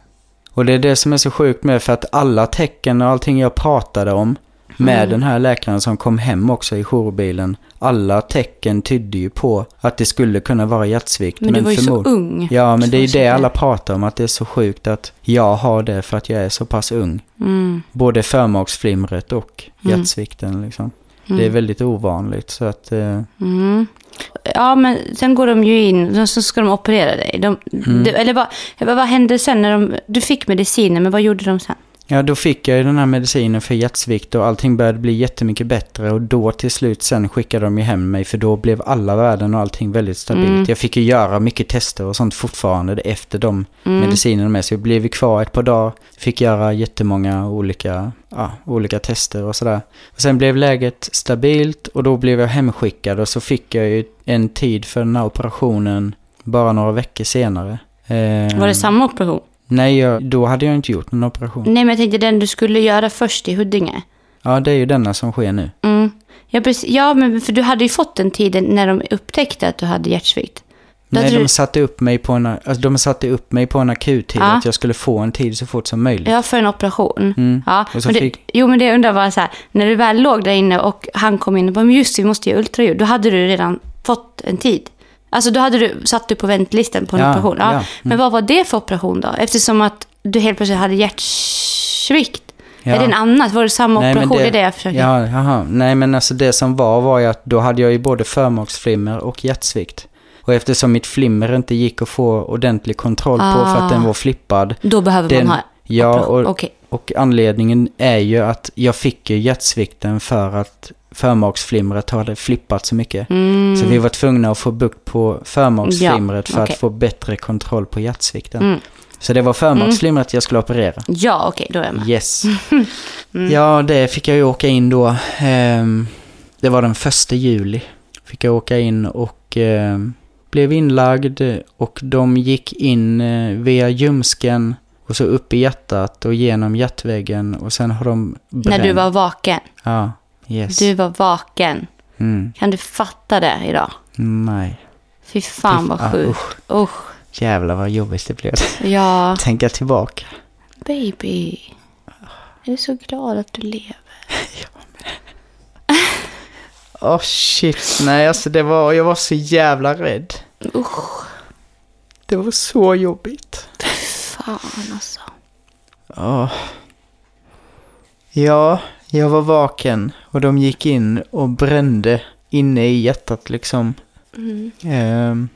Och det är det som är så sjukt med för att alla tecken och allting jag pratade om med Mm. den här läkaren som kom hem också i jourbilen. Alla tecken tydde ju på att det skulle kunna vara hjärtsvikt. Men, du var ju så ung. Ja, men det är ju det alla pratar om, att det är så sjukt att jag har det för att jag är så pass ung. Mm. Både förmaksflimret och hjärtsvikten liksom. Det är väldigt ovanligt så att... Eh, Mm. Ja, men sen går de ju in och så ska de operera dig. De, Mm. de, eller vad, vad, vad hände sen när de... Du fick medicinen, men vad gjorde de sen? Ja, då fick jag ju den här medicinen för hjärtsvikt och allting började bli jättemycket bättre och då till slut sen skickade de ju hem mig för då blev alla värden och allting väldigt stabilt. Mm. Jag fick ju göra mycket tester och sånt fortfarande efter de Mm. medicinerna med så jag blev ju kvar ett par dagar, fick göra jättemånga olika, ja, olika tester och sådär. Och sen blev läget stabilt och då blev jag hemskickad och så fick jag ju en tid för den här operationen bara några veckor senare. Eh, Var det samma operation? Nej, jag, då hade jag inte gjort någon operation. Nej, men jag tänkte den du skulle göra först i Huddinge. Ja, det är ju denna som sker nu. Mm. Ja, precis. ja, men för du hade ju fått den tiden när de upptäckte att du hade hjärtsvikt. Då Nej, de du, satte, upp mig på en, alltså, de satte upp mig på en akuttid, Ja. att jag skulle få en tid så fort som möjligt. ja, för en operation. Mm. Ja, Och så men det, fick- Jo, men det jag undrar var så här, när du väl låg där inne och han kom in och bara, men just det, vi måste göra ultraljud. Då hade du redan fått en tid. Alltså då hade du, satt du på väntelistan på en Ja, operation. Ja. ja, mm. Men vad var det för operation då? Eftersom att du helt plötsligt hade hjärtsvikt. Ja. Är det en annan? Var det samma Nej, operation? Det, är det jag försöker... Ja, jaha. Nej, men alltså det som var var ju att då hade jag ju både förmaksflimmer och hjärtsvikt. Och eftersom mitt flimmer inte gick att få ordentlig kontroll på för att Ah. den var flippad. Då behöver Den, man ha ja, och, Okej. och anledningen är ju att jag fick ju hjärtsvikten för att förmaksflimret hade flippat så mycket. Mm. Så vi var tvungna att få bukt på förmaksflimret Ja, för okej. att få bättre kontroll på hjärtsvikten. Mm. Så det var förmaksflimret jag skulle operera. Ja, okej, då är jag med. Yes. Ja, det fick jag ju åka in då. Ehm, det var den första juli. Fick jag åka in och ehm, blev inlagd och de gick in eh, via ljumsken och så upp i hjärtat och genom hjärtväggen och sen har de bränt. När du var vaken. Ja, yes. Du var vaken. Mm, Kan du fatta det idag? nej. Fy fan Fy- vad ah, sjukt. usch. Usch. Jävlar vad jobbigt det blev. Ja, Tänka tillbaka. baby. Jag är så glad att du lever. Åh oh, shit, nej alltså det var, jag var så jävla rädd. Usch. Det var så jobbigt. Fan alltså. Ja. Ja, jag var vaken och de gick in och brände inne i hjärtat liksom. Mm. Ehm,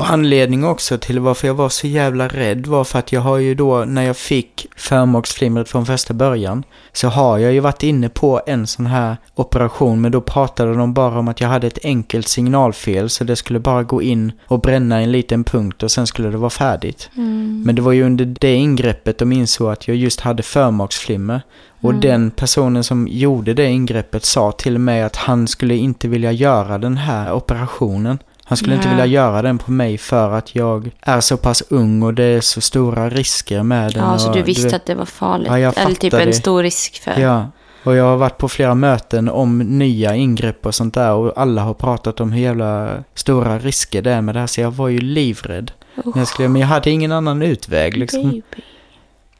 och anledning också till varför jag var så jävla rädd var för att jag har ju då, när jag fick förmaksflimret från första början, så har jag ju varit inne på en sån här operation, men då pratade de bara om att jag hade ett enkelt signalfel, så det skulle bara gå in och bränna en liten punkt och sen skulle det vara färdigt. Mm. Men det var ju under det ingreppet de insåg att jag just hade förmaksflimmer. Och Mm. den personen som gjorde det ingreppet sa till mig att han skulle inte vilja göra den här operationen. Han skulle inte Nej. vilja göra den på mig för att jag är så pass ung och det är så stora risker med den. Ja, så du visste vet- att det var farligt. Ja, jag Eller typ en stor risk för... Ja, och jag har varit på flera möten om nya ingrepp och sånt där och alla har pratat om hur jävla stora risker det är med det här så jag var ju livrädd. Men jag, skulle, men jag hade ingen annan utväg liksom. baby.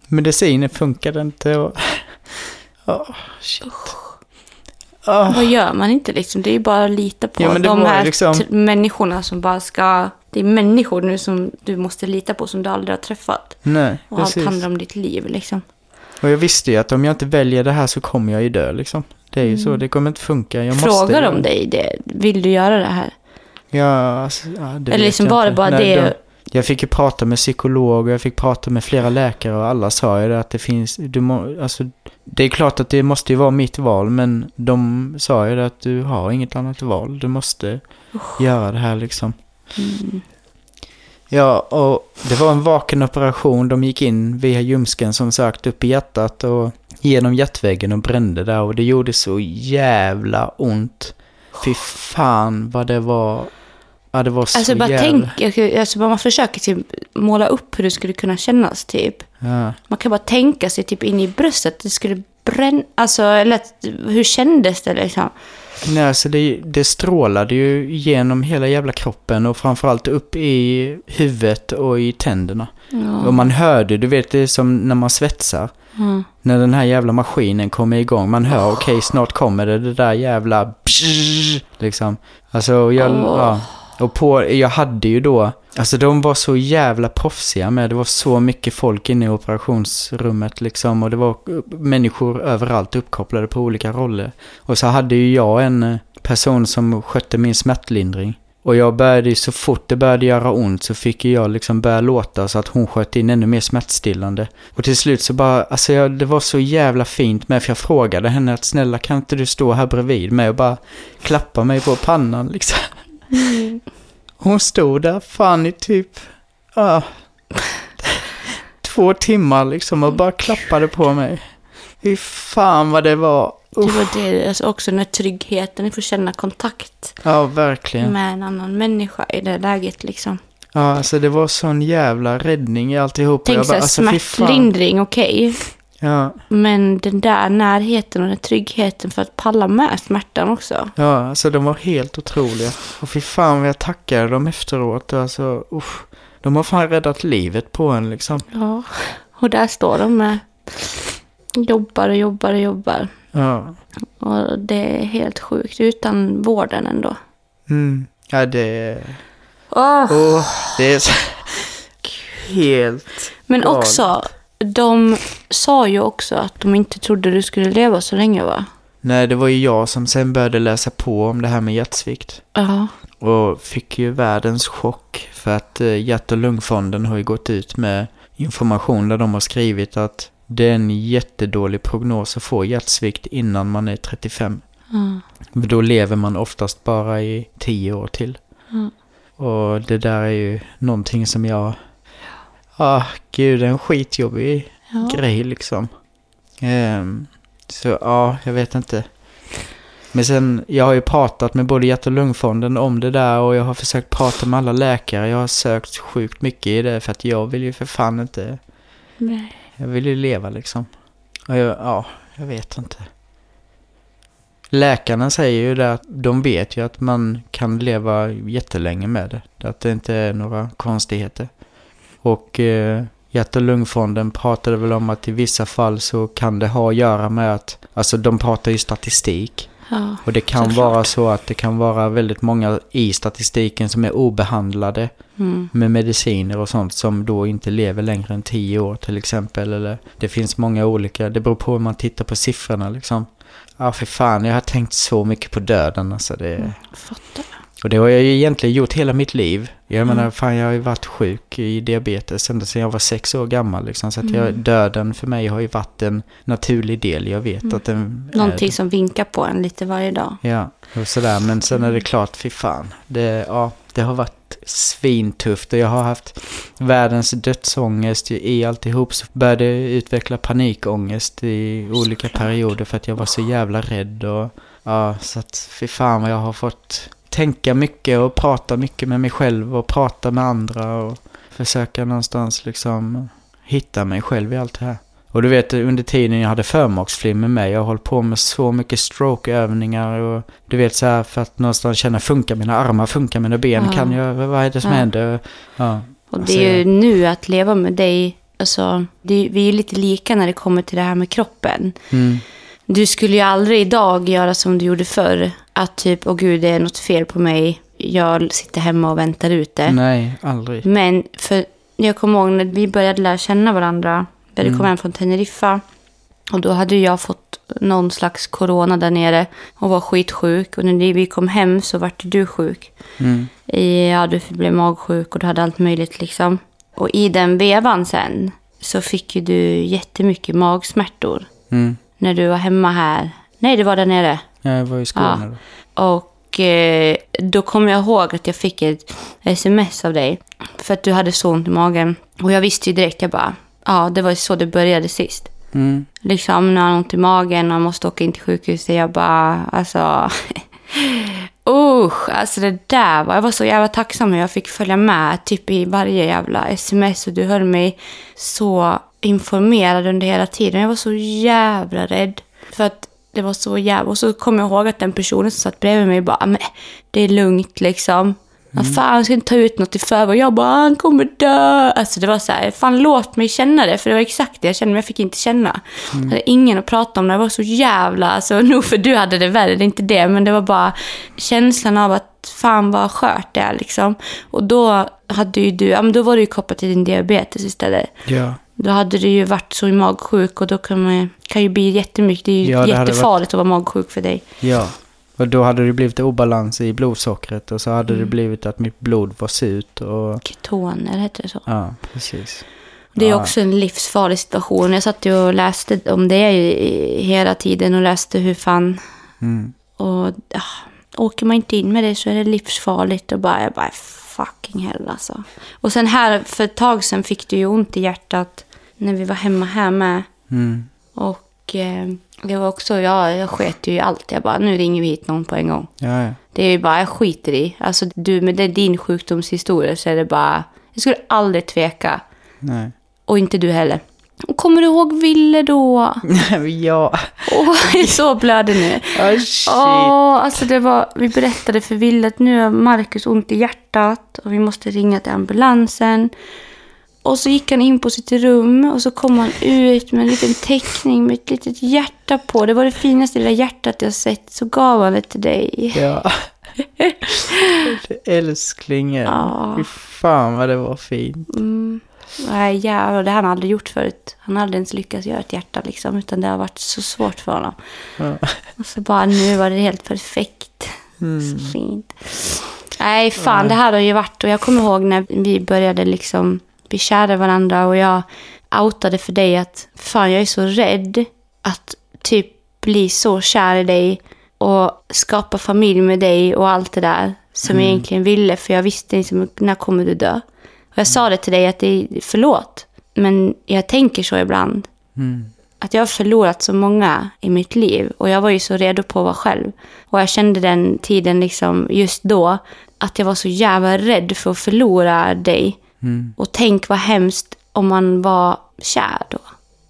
medicinen funkade inte och... Oh, shit. Oh. Vad gör man inte liksom? Det är ju bara att lita på Ja, de här liksom- människorna som bara ska... Det är människor nu som du måste lita på som du aldrig har träffat. Nej, Och precis. allt handlar om ditt liv liksom. Och jag visste ju att om jag inte väljer det här så kommer jag ju dö liksom. Det är ju så, det kommer inte funka. Jag måste Mm. Frågar göra de dig det? Vill du göra det här? Ja, alltså, ja, det Eller liksom var det inte. bara Nej, det... Jag fick ju prata med psykolog och jag fick prata med flera läkare och alla sa ju det att det finns, du må, alltså, det är klart att det måste ju vara mitt val men de sa ju det att du har inget annat val, du måste göra det här liksom. Mm. Ja, och det var en vaken operation, de gick in via ljumsken som sagt upp i hjärtat och genom hjärtväggen och brände där och det gjorde så jävla ont. Fy fan vad det var, ja det var så Alltså bara jävla... tänk, alltså bara man försöker typ måla upp hur det skulle kunna kännas typ. Ja. Man kan bara tänka sig typ in i bröstet, det skulle bränna, alltså eller hur kändes det liksom? Nej, alltså det, det strålade ju genom hela jävla kroppen och framförallt upp i huvudet och i tänderna. Ja. Och man hörde, du vet det är som när man svetsar. Mm. När den här jävla maskinen kommer igång. Man hör, okej snart kommer det, det där jävla liksom. Alltså jag, Åh. ja. Och på, jag hade ju då, alltså de var så jävla proffsiga med, det var så mycket folk inne i operationsrummet liksom. Och det var människor överallt uppkopplade på olika roller. Och så hade ju jag en eh, person som skötte min smärtlindring. Och jag började ju så fort det började göra ont så fick jag liksom börja låta så att hon sköt in ännu mer smärtstillande. Och till slut så bara, alltså jag, det var så jävla fint med för jag frågade henne att snälla kan inte du stå här bredvid mig och bara klappa mig på pannan liksom. Hon stod där fan i typ, ja, två timmar liksom och bara klappade på mig. Fy fan vad det var. Det Uff. var det, alltså också den här tryggheten, ni får känna kontakt Ja, verkligen. med en annan människa i det läget liksom. Ja, alltså det var sån jävla räddning i alltihop. Tänk såhär alltså, smärtlindring, okej. Ja, Men den där närheten och den tryggheten för att palla med smärtan också. ja, alltså de var helt otroliga. Och fy fan vad jag tackade dem efteråt. Alltså, usch. De har fan räddat livet på en liksom. Ja, och där står de med jobbar och jobbar och jobbar. Ja. Och det är helt sjukt utan vården ändå. Mm. Ja, det... Åh. Åh, det är så... Helt... Men galet. också, de sa ju också att de inte trodde du skulle leva så länge va? Nej, det var ju jag som sen började läsa på om det här med hjärtsvikt. Ja. Och fick ju världens chock för att eh, Hjärt och lungfonden har ju gått ut med information där de har skrivit att det är en jättedålig prognos att få hjärtsvikt innan man är 35. Ja. För Då lever man oftast bara i 10 år till. Ja. Och det där är ju någonting som jag... Ah, gud, en skitjobbig Ja. grej liksom. Ehm, så ja, jag vet inte. Men sen, jag har ju pratat med både hjärt och lungfonden om det där och jag har försökt prata med alla läkare. Jag har sökt sjukt mycket i det för att jag vill ju för fan inte, Nej. jag vill ju leva liksom. Och jag, ja, jag vet inte. Läkarna säger ju det att de vet ju att man kan leva jättelänge med det. Att det inte är några konstigheter. Och eh, hjärt och lungfonden pratade väl om att i vissa fall så kan det ha att göra med att, alltså de pratar ju statistik. Ja. Och det kan vara så att det kan vara väldigt många i statistiken som är obehandlade Mm. med mediciner och sånt som då inte lever längre än 10 år till exempel. Eller det finns många olika, det beror på hur man tittar på siffrorna liksom. Ja för fan, jag har tänkt så mycket på döden alltså. Det, Fattar. Och det har jag ju egentligen gjort hela mitt liv. Jag Mm. menar, fan jag har ju varit sjuk i diabetes ända sedan jag var sex år gammal liksom. Så att jag, Mm. döden för mig har ju varit en naturlig del. Jag vet Mm. att den... är Någonting det. som vinkar på en lite varje dag. Ja, och sådär. Men sen är det klart, fy fan. Det, ja, det har varit svintufft och jag har haft världens dödsångest i alltihop. Så började jag utveckla panikångest i olika perioder för att jag var så jävla rädd. Och, ja, så att fy fan vad jag har fått tänka mycket och prata mycket med mig själv och prata med andra och försöka någonstans liksom hitta mig själv i allt det här. Och du vet under tiden jag hade förmaksflimmer med, jag har hållit på med så mycket strokeövningar och du vet så här för att någonstans känna, funkar mina armar, funkar mina ben, Ja. kan jag, vad är det som Ja. händer? Ja, Och Alltså, det är ju nu att leva med dig alltså, det, vi är lite lika när det kommer till det här med kroppen. Mm. Du skulle ju aldrig idag göra som du gjorde förr. Att typ, åh gud, det är något fel på mig. Jag sitter hemma och väntar ut det. Nej, aldrig. Men för jag kommer ihåg när vi började lära känna varandra. Vi hade kommit hem från Teneriffa. Och då hade jag fått någon slags corona där nere och var skitsjuk. Och när vi kom hem så vart du sjuk. Mm. Ja, du blev magsjuk och du hade allt möjligt liksom. Och i den vevan sen så fick ju du jättemycket magsmärtor. Mm. När du var hemma här. Nej, det var där nere. Ja, jag var i Skåne då. Och eh, då kommer jag ihåg att jag fick ett sms av dig. För att du hade så ont i magen. Och jag visste ju direkt, jag bara, ja det var så det började sist. Mm. Liksom när han har ont i magen och måste åka in till sjukhuset. Jag bara, alltså... Usch, alltså det där var... Jag var så jävla tacksam att jag fick följa med typ i varje jävla sms. Och du höll mig så informerad under hela tiden. Jag var så jävla rädd. För att det var så jävla... Och så kom jag ihåg att den personen som satt bredvid mig bara, men det är lugnt liksom. Vad fan, jag ska inte ta ut något i förväg. Jag bara, han kommer dö. Alltså det var så här, fan låt mig känna det. För det var exakt det jag kände, men jag fick inte känna. Jag hade ingen att prata om det. Det var så jävla, alltså nog för du hade det värre, det är inte det. Men det var bara känslan av att fan vad skört det är liksom. Och då hade ju du, ja men då var det ju kopplat till din diabetes istället. Ja. Då hade du ju varit så magsjuk och då kan man kan ju bli jättemycket. Det är ju Ja, det jättefarligt att vara magsjuk för dig. Ja. Och då hade det blivit obalans i blodsockret och så hade Mm. det blivit att mitt blod var surt och... Ketoner, heter det så? Ja, precis. Det är Ja. också en livsfarlig situation. Jag satt ju och läste om det i- hela tiden och läste hur fan... Mm. Och ja, åker man inte in med det så är det livsfarligt. Och bara, jag bara fucking hell alltså. Och sen här för ett tag sedan fick du ju ont i hjärtat när vi var hemma här med. Mm. Och eh, det var också, ja, jag sket ju i allt. Jag bara, nu ringer vi hit någon på en gång. Ja, ja. Det är ju bara, jag skiter i. Alltså du, med det, din sjukdomshistoria så är det bara, jag skulle aldrig tveka. Nej. Och inte du heller. Och Kommer du ihåg Ville då? ja. Åh, jag är så blödig nu. Oh, shit. Åh, alltså det var, vi berättade för Ville att nu har Marcus ont i hjärtat och vi måste ringa till ambulansen. Och så gick han in på sitt rum och så kom han ut med en liten teckning med ett litet hjärta på. Det var det finaste lilla hjärtat jag sett. Så gav han det till dig. Ja. Älsklingen. Ja. Fy fan vad det var fint. Mm. Nej, jävlar, det har han aldrig gjort förut. Han hade inte ens lyckats göra ett hjärta liksom, utan det har varit så svårt för honom. Ja. Och så bara nu var det helt perfekt. Mm. Så fint. Nej, fan, det här har ju varit, och jag kommer ihåg när vi började liksom bli kära i varandra och jag outade för dig att fan, jag är så rädd att typ bli så kär i dig och skapa familj med dig och allt det där som jag egentligen ville, för jag visste liksom, när kommer du dö? Och jag sa det till dig att det är förlåt, men jag tänker så ibland. Mm. Att jag har förlorat så många i mitt liv och jag var ju så redo på att vara själv. Och jag kände den tiden liksom just då att jag var så jävla rädd för att förlora dig. Mm. Och tänk vad hemskt om man var kär då.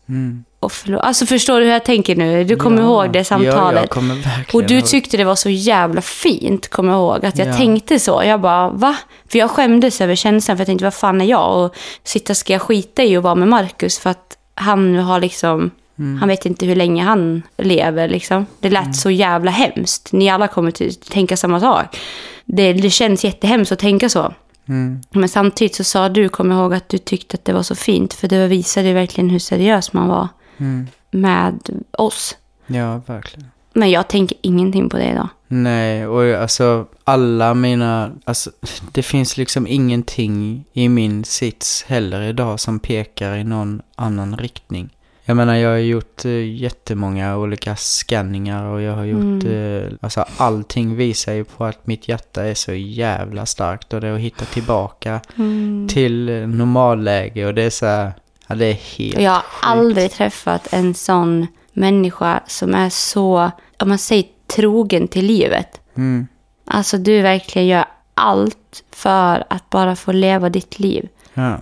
Mm. Och förlora. Alltså förstår du hur jag tänker nu? Du kommer Ja. ihåg det Ja, samtalet? verkligen Och du tyckte det var så jävla fint, kommer jag ihåg. Att jag Ja. tänkte så. Jag bara, va? För jag skämdes över känslan, för jag tänkte, vad fan är jag? Och sitta, ska jag skita i att vara med Marcus? För att han nu har liksom, Mm. han vet inte hur länge han lever liksom. Det lät så jävla hemskt. Ni alla kommer till tänka samma sak. Det, det känns jättehemskt att tänka så. Mm. Men samtidigt så sa du, jag ihåg, att du tyckte att det var så fint. För det visade verkligen hur seriös man var Mm. med oss. Ja, verkligen. Men jag tänker ingenting på det idag. Nej, och alltså alla mina, alltså det finns liksom ingenting i min sits heller idag som pekar i någon annan riktning. Jag menar, jag har gjort eh, jättemånga olika scanningar och jag har gjort, eh, alltså allting visar ju på att mitt hjärta är så jävla starkt och det är att hitta tillbaka Mm. till eh, normalläge och det är så här, ja det är helt jag har sjukt. aldrig träffat en sån människa som är så, om man säger trogen till livet. Mm, Alltså du verkligen gör allt för att bara få leva ditt liv. ja.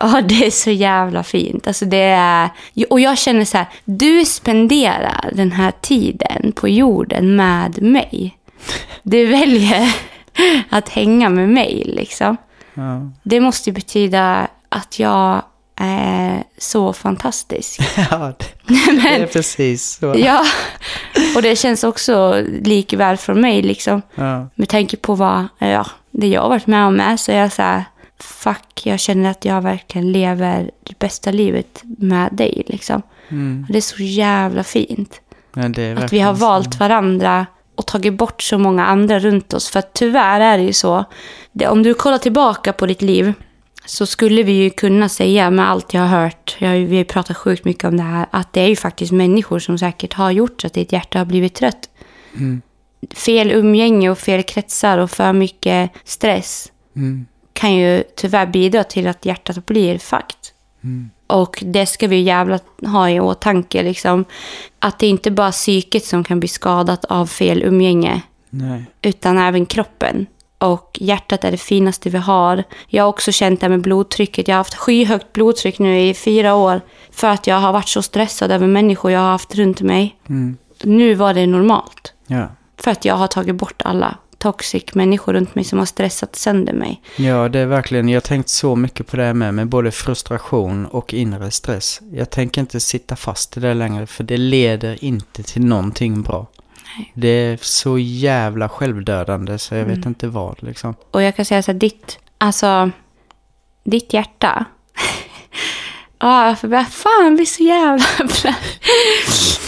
Ja, det är så jävla fint. Alltså det är... Och jag känner så här, du spenderar den här tiden på jorden med mig. Du väljer att hänga med mig liksom. ja. Det måste ju betyda att jag är så fantastisk. ja, det, det är precis så. Ja, och det känns också likväl för mig liksom. Ja. Med tanke på vad, ja, det jag har varit med om med så är jag så här, fuck, jag känner att jag verkligen lever det bästa livet med dig liksom. Mm. Det är så jävla fint. Ja, Att vi har valt varandra och tagit bort så många andra runt oss. För tyvärr är det ju så. Det, om du kollar tillbaka på ditt liv så skulle vi ju kunna säga med allt jag har hört, jag, vi har ju pratat sjukt mycket om det här, att det är ju faktiskt människor som säkert har gjort så att ditt hjärta har blivit trött. Mm. Fel umgänge och fel kretsar och för mycket stress Mm. Kan ju tyvärr bidra till att hjärtat blir fakt. Mm. Och det ska vi jävla ha i åtanke. Liksom. Att det inte bara är psyket som kan bli skadat av fel umgänge. Nej. Utan även kroppen. Och hjärtat är det finaste vi har. Jag har också känt det med blodtrycket. Jag har haft skyhögt blodtryck nu i fyra år. För att jag har varit så stressad över människor jag har haft runt mig. Mm. Nu var det normalt. Ja. För att jag har tagit bort alla toxic människor runt mig som har stressat sönder mig. ja, det är verkligen, jag har tänkt så mycket på det här med, med både frustration och inre stress. Jag tänker inte sitta fast i det längre, för det leder inte till någonting bra. Nej. Det är så jävla självdödande så jag vet Mm. inte vad liksom. Och jag kan säga så här, ditt, alltså, ditt hjärta. Ja, för bara fan blir så jävla.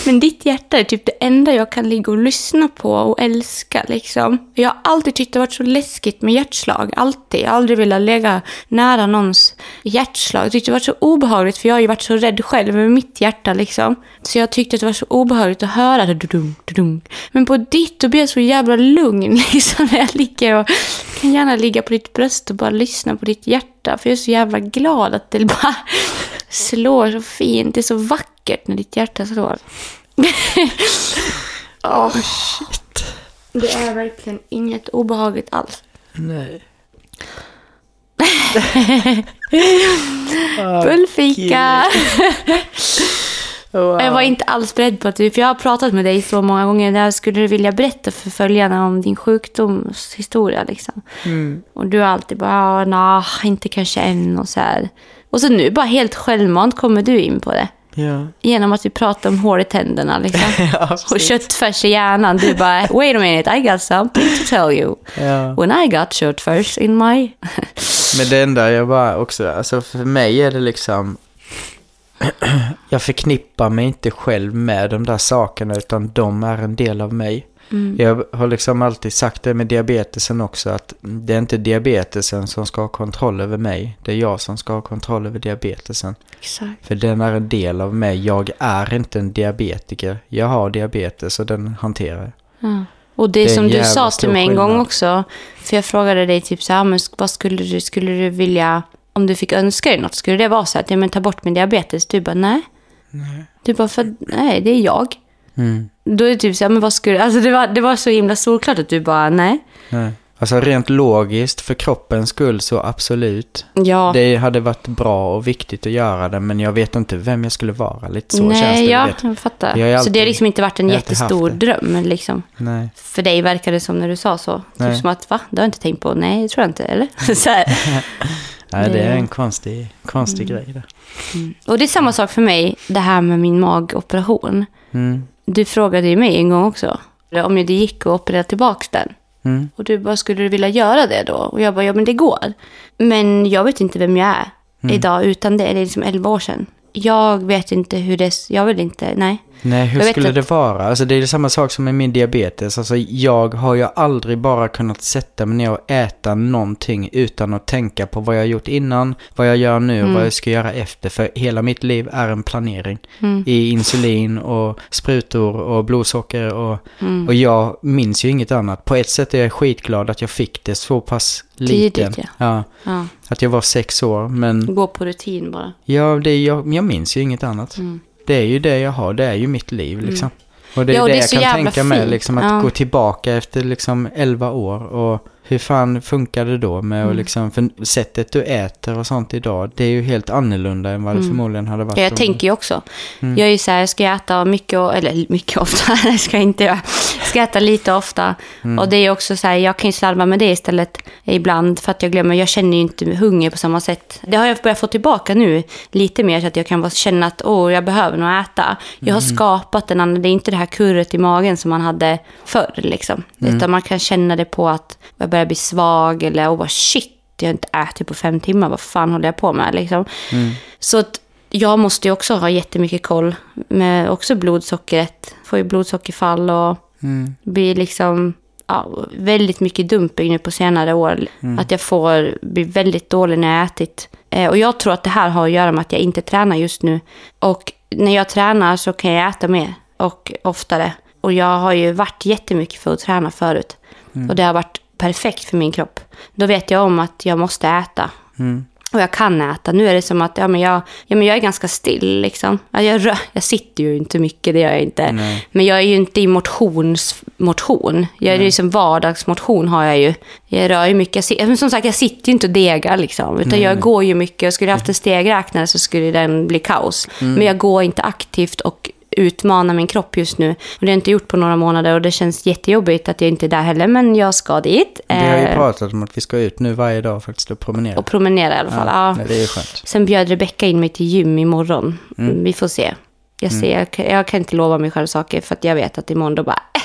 Men ditt hjärta är typ det enda jag kan ligga och lyssna på och älska liksom. Jag har alltid tyckt det varit så läskigt med hjärtslag. Alltid. Jag har aldrig velat lägga nära någons hjärtslag. Jag tyckte det var så obehagligt för jag har ju varit så rädd själv med mitt hjärta liksom. Så jag tyckte att det var så obehagligt att höra det. Dudum, dudum. Men på ditt då blir jag så jävla lugn liksom när jag ligger och kan gärna ligga på ditt bröst och bara lyssna på ditt hjärta. För jag är så jävla glad att det bara slår så fint. Det är så vackert när ditt hjärta slår. Åh, Shit. det är verkligen inget obehagligt alls. Nej. Bullfika! Wow. Jag var inte alls beredd på att du, för jag har pratat med dig så många gånger. Där skulle du vilja berätta för följarna om din sjukdomshistoria liksom. Mm. Och du har alltid bara, nej, inte kanske än och så här. Och så nu bara helt självmant kommer du in på det. Ja. Genom att vi pratar om hår i tänderna liksom. ja, Och köttfärs i hjärnan. Du bara, wait a minute, I got something to tell you. Ja. When I got köttfärs in my... Men det enda jag bara också, alltså för mig är det liksom jag förknippar mig inte själv med de där sakerna utan de är en del av mig. Mm. Jag har liksom alltid sagt det med diabetesen också att det är inte diabetesen som ska ha kontroll över mig. Det är jag som ska ha kontroll över diabetesen. Exakt. För den är en del av mig. Jag är inte en diabetiker. Jag har diabetes och den hanterar jag. Ja. Och det, Det som du sa till mig en gång också. För jag frågade dig typ så här, men vad skulle du, skulle du vilja, om du fick önska dig något, skulle det vara så att, ja men ta bort min diabetes? Du bara, nej. Du bara, för, nej, det är jag. Mm. Då är det typ så här, men vad skulle, alltså det var, det var så himla solklart att du bara, nej. Nej. Alltså rent logiskt för kroppens skull så absolut. Ja. Det hade varit bra och viktigt att göra det men jag vet inte vem jag skulle vara. Lite så känns nej, det. ja, vet. jag fattar. Jag ju så det har alltid- liksom inte varit en alltid jättestor dröm liksom. Nej. För dig verkar det som när du sa så. Nej. Typ som att, va? Det har jag inte tänkt på. Nej, det tror jag inte. Eller? så. Nej, det är en konstig, konstig Mm. grej det. Och det är samma sak för mig, det här med min magoperation. Mm. Du frågade ju mig en gång också. Om det gick att operera tillbaka den. Mm. Och du bara, skulle du vilja göra det då? Och jag bara, ja men det går. Men jag vet inte vem jag är Mm. idag utan det. Det är liksom 11 år sedan. Jag vet inte hur det... Jag vill inte... Nej. Nej, hur Jag skulle att- det vara? Alltså det är samma sak som med min diabetes. Alltså jag har ju aldrig bara kunnat sätta mig ner och äta någonting utan att tänka på vad jag har gjort innan, vad jag gör nu och vad jag ska göra efter. För hela mitt liv är en planering. Mm. I insulin och sprutor och blodsocker och, Mm. och jag minns ju inget annat. På ett sätt är jag skitglad att jag fick det så pass Tidigt, liten. ja. ja. Ja. Att jag var sex år, men Gå på rutin bara. ja, det, jag, jag minns ju inget annat. Mm. Det är ju det jag har, det är ju mitt liv liksom. Och det är Ja, och det, det är jag kan tänka mig, fint. liksom, att Ja. gå tillbaka efter liksom 11 år och hur fan funkar det då med Mm. att liksom, för sättet du äter och sånt idag, det är ju helt annorlunda än vad det förmodligen hade varit. Mm. Ja, jag om- tänker ju också. Mm. Jag är ju så här, ska jag äta mycket, eller mycket ofta, det ska jag inte göra. Ska jag äta lite ofta. Mm. Och det är också så här, jag kan ju slarva med det istället ibland för att jag glömmer, jag känner ju inte hunger på samma sätt. Det har jag börjat få tillbaka nu lite mer så att jag kan bara känna att åh, jag behöver nog äta. Jag Mm. har skapat en annan, det är inte det här kurret i magen som man hade förr liksom. Mm. Utan man kan känna det på att jag börjar bli svag eller åh, shit, jag har inte ätit på fem timmar, vad fan håller jag på med liksom. Så att jag måste ju också ha jättemycket koll med också blodsockret. Får ju blodsockerfall och Mm. blir liksom ja, väldigt mycket dumping nu på senare år. Att jag får bli väldigt dålig när jag ätit. Eh, och jag tror att det här har att göra med att jag inte tränar just nu. Och när jag tränar så kan jag äta mer och oftare. Och jag har ju varit jättemycket för att träna förut. Och det har varit perfekt för min kropp. Då vet jag om att jag måste äta. Mm. Och jag kan äta. Nu är det som att ja, men jag, ja, men jag är ganska still. Liksom. Ja, Jag, jag sitter ju inte mycket, det gör jag inte. Nej. Men jag är ju inte i motions, motion. Jag är ju som vardagsmotion har jag ju. Jag rör ju mycket. Jag, men som sagt, jag sitter ju inte och degar liksom. Utan jag går ju mycket. Och skulle jag haft en stegräknare så skulle den bli kaos. Mm. Men jag går inte aktivt och utmanar min kropp just nu. Och det har jag inte gjort på några månader och det känns jättejobbigt att jag inte är där heller. Men jag ska dit. Vi har ju Eh, pratat om att vi ska ut nu varje dag faktiskt och promenera. och promenera i alla fall. Ja. Nej, det är skönt. Sen bjöd Rebecka in mig till gym imorgon. Mm. Vi får se. Jag, ser jag, kan, jag kan inte lova mig själv saker för att jag vet att imorgon då bara... Eh.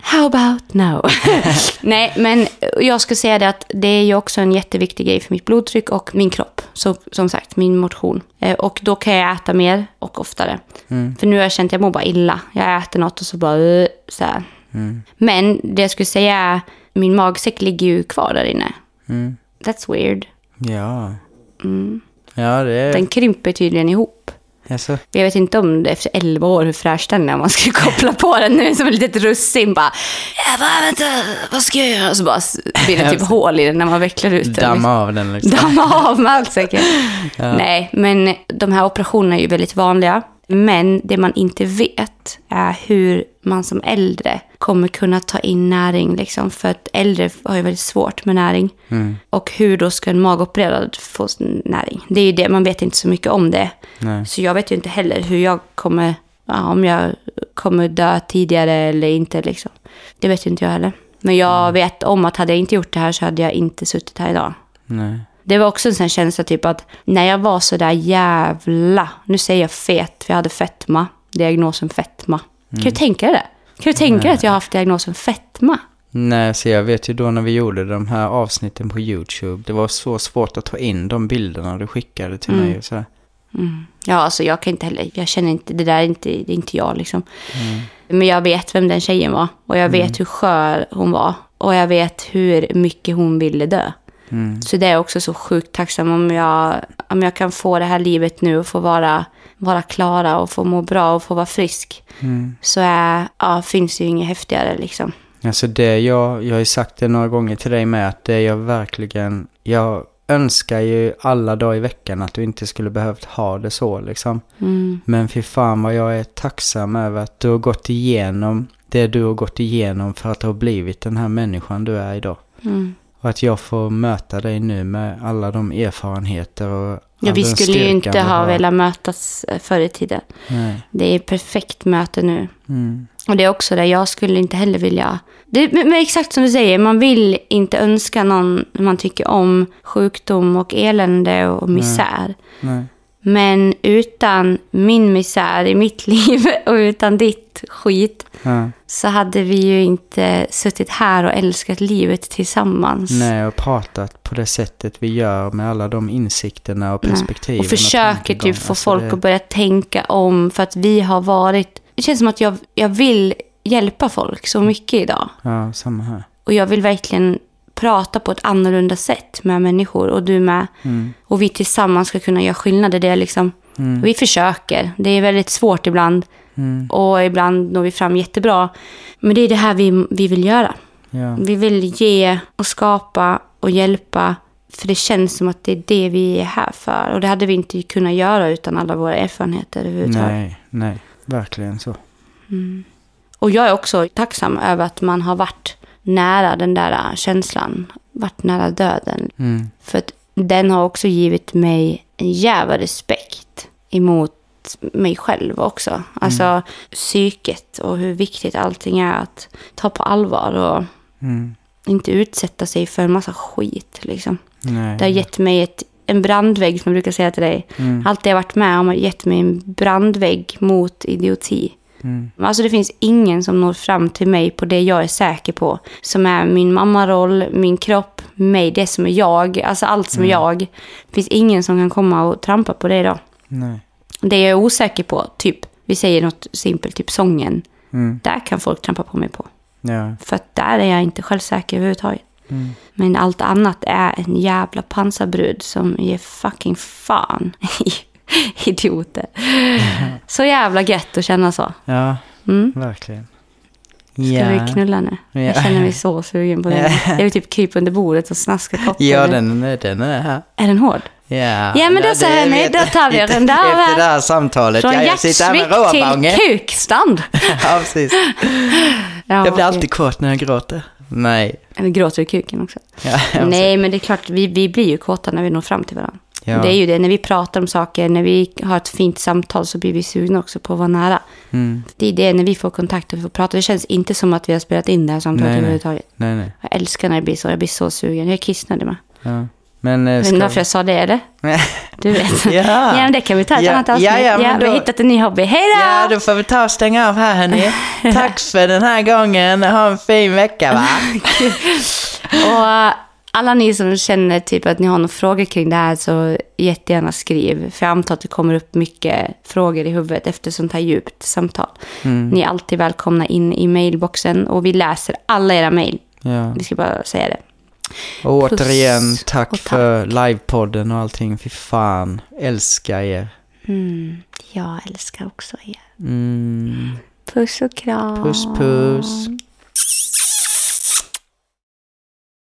How about no? Nej, men jag ska säga det att det är ju också en jätteviktig grej för mitt blodtryck och min kropp. Så, som sagt, min motion. Eh, Och då kan jag äta mer och oftare. Mm. För nu har jag känt att jag mår bara illa. Jag äter något och så bara... Så. Mm. Men det jag skulle säga är, min magsäck ligger ju kvar där inne. Mm. That's weird. Ja. Mm. Ja, det är... Den krymper tydligen ihop. Alltså, Jag vet inte om det efter 11 år hur fräsch den är om man ska koppla på den nu som ett litet russin bara. Jag bara, vänta, vad ska jag göra? Och så bara blir det typ hål i den när man vecklar ut den. damma av den liksom. Damma av magsäcken. Nej, men de här operationerna är ju väldigt vanliga. Men det man inte vet är hur man som äldre kommer kunna ta in näring. Liksom, för att äldre har ju väldigt svårt med näring. Mm. Och hur då ska en magopererad få näring? Det är ju det, man vet inte så mycket om det. Nej. Så jag vet ju inte heller hur jag kommer, ja, om jag kommer dö tidigare eller inte. Liksom. Det vet ju inte jag heller. Men jag vet om att hade jag inte gjort det här så hade jag inte suttit här idag. Nej. Det var också en sån känsla typ att när jag var så där jävla, nu säger jag fet, för jag hade fetma, diagnosen fetma. Kan du tänka dig det? Kan du tänka dig att jag har haft diagnosen fetma? Nej, så jag vet ju då när vi gjorde de här avsnitten på YouTube. Det var så svårt att ta in de bilderna du skickade till mig. och Så här. Ja, alltså jag kan inte heller, jag känner inte, det där är inte, det är inte jag liksom. Men jag vet vem den tjejen var. Och jag vet hur skör hon var. Och jag vet hur mycket hon ville dö. Mm. Så det är också så sjukt tacksam om jag, om jag kan få det här livet nu och få vara, vara klara och få må bra och få vara frisk. Mm. Så är, ja, finns det ju inget häftigare liksom. Alltså det jag, jag har ju sagt det några gånger till dig med att det jag verkligen, jag önskar ju alla dagar i veckan att du inte skulle behövt ha det så liksom. Mm. Men fy fan vad jag är tacksam över att du har gått igenom det du har gått igenom för att har blivit den här människan du är idag. Mm. Och att jag får möta dig nu med alla de erfarenheter och Ja, vi skulle ju inte ha velat mötas eh, förr i tiden. Nej. Det är ett perfekt möte nu. Mm. Och det är också det, jag skulle inte heller vilja... Det, men, exakt som du säger, man vill inte önska någon man tycker om sjukdom och elände och misär. Nej. Men utan min misär i mitt liv och utan ditt skit Ja. så hade vi ju inte suttit här och älskat livet tillsammans. Nej, och pratat på det sättet vi gör med alla de insikterna och perspektiven. Och försöker typ få Alltså, folk det- att börja tänka om för att vi har varit... Det känns som att jag, jag vill hjälpa folk så mycket idag. Ja, samma här. Och jag vill verkligen prata på ett annorlunda sätt med människor och du med. Mm. Och vi tillsammans ska kunna göra skillnad. Det är liksom, Vi försöker. Det är väldigt svårt ibland. Mm. Och ibland når vi fram jättebra. Men det är det här vi, vi vill göra. Ja. Vi vill ge och skapa och hjälpa. För det känns som att det är det vi är här för. Och det hade vi inte kunnat göra utan alla våra erfarenheter överhuvudtaget. Nej, nej, verkligen så. Och jag är också tacksam över att man har varit nära den där äh, känslan. Varit nära döden. Mm. För att den har också givit mig en jävla respekt emot mig själv också. Alltså psyket och hur viktigt allting är att ta på allvar och Mm. inte utsätta sig för en massa skit. Liksom. Nej. Det har gett mig ett, en brandvägg, som jag brukar säga till dig. Mm. Allt det jag varit med om har gett mig en brandvägg mot idioti. Mm. Alltså det finns ingen som når fram till mig på det jag är säker på. Som är min mammaroll, min kropp, mig, det som är jag. Alltså allt som är jag. Det finns ingen som kan komma och trampa på det idag. Nej. Det jag är osäker på, typ, vi säger något simpelt, typ sången. Mm. Där kan folk trampa på mig på. Ja. För att där är jag inte självsäker överhuvudtaget. Mm. Men allt annat är en jävla pansarbrud som ger fucking fan i idioter. Så jävla gött att känna så. Ja, Mm. verkligen. Ska Ja. vi knulla nu? Ja. Jag känner mig så sugen på det. Jag vill typ krypa under bordet och snaska koppen. Ja, den, är- den är här. Är den hård? Ja, Ja, men då så, hörni, då tar vi den där Efter det här samtalet. Från Ja, jag sitter här med hjärtsvikt till kukstand. Ja, precis. Ja, Jag blir alltid kåt när jag gråter. Nej. Eller gråter i kuken också. Ja, Nej, men det är klart, vi, vi blir ju kåta när vi når fram till varandra. Ja. Det är ju det, när vi pratar om saker, när vi har ett fint samtal så blir vi sugna också på att vara nära. Mm. Det är det, när vi får kontakt och vi får prata. Det känns inte som att vi har spelat in det här samtalet Nej, överhuvudtaget. Nej, nej. Jag älskar när det blir så, jag blir så sugen. Jag är kissnödig med. Ja. Men... eh, Ska... varför jag sa det, eller? Du vet. Ja. ja, men det kan vi ta ett Ja, annat avsnitt. ja, ja, men vi har då- hittat en ny hobby. Hej då! Ja, då får vi ta och stänga av här hörni. Tack för den här gången. Ha en fin vecka va? Och alla ni som känner typ att ni har några frågor kring det här så jättegärna skriv. För jag antar att det kommer upp mycket frågor i huvudet efter sånt här djupt samtal. Mm. Ni är alltid välkomna in i mailboxen och vi läser alla era mail. Ja. Vi ska bara säga det. Och återigen, tack och för livepodden och allting. Fy fan, älskar er. Mm, jag älskar också er. Mm. Puss och kram. Puss puss.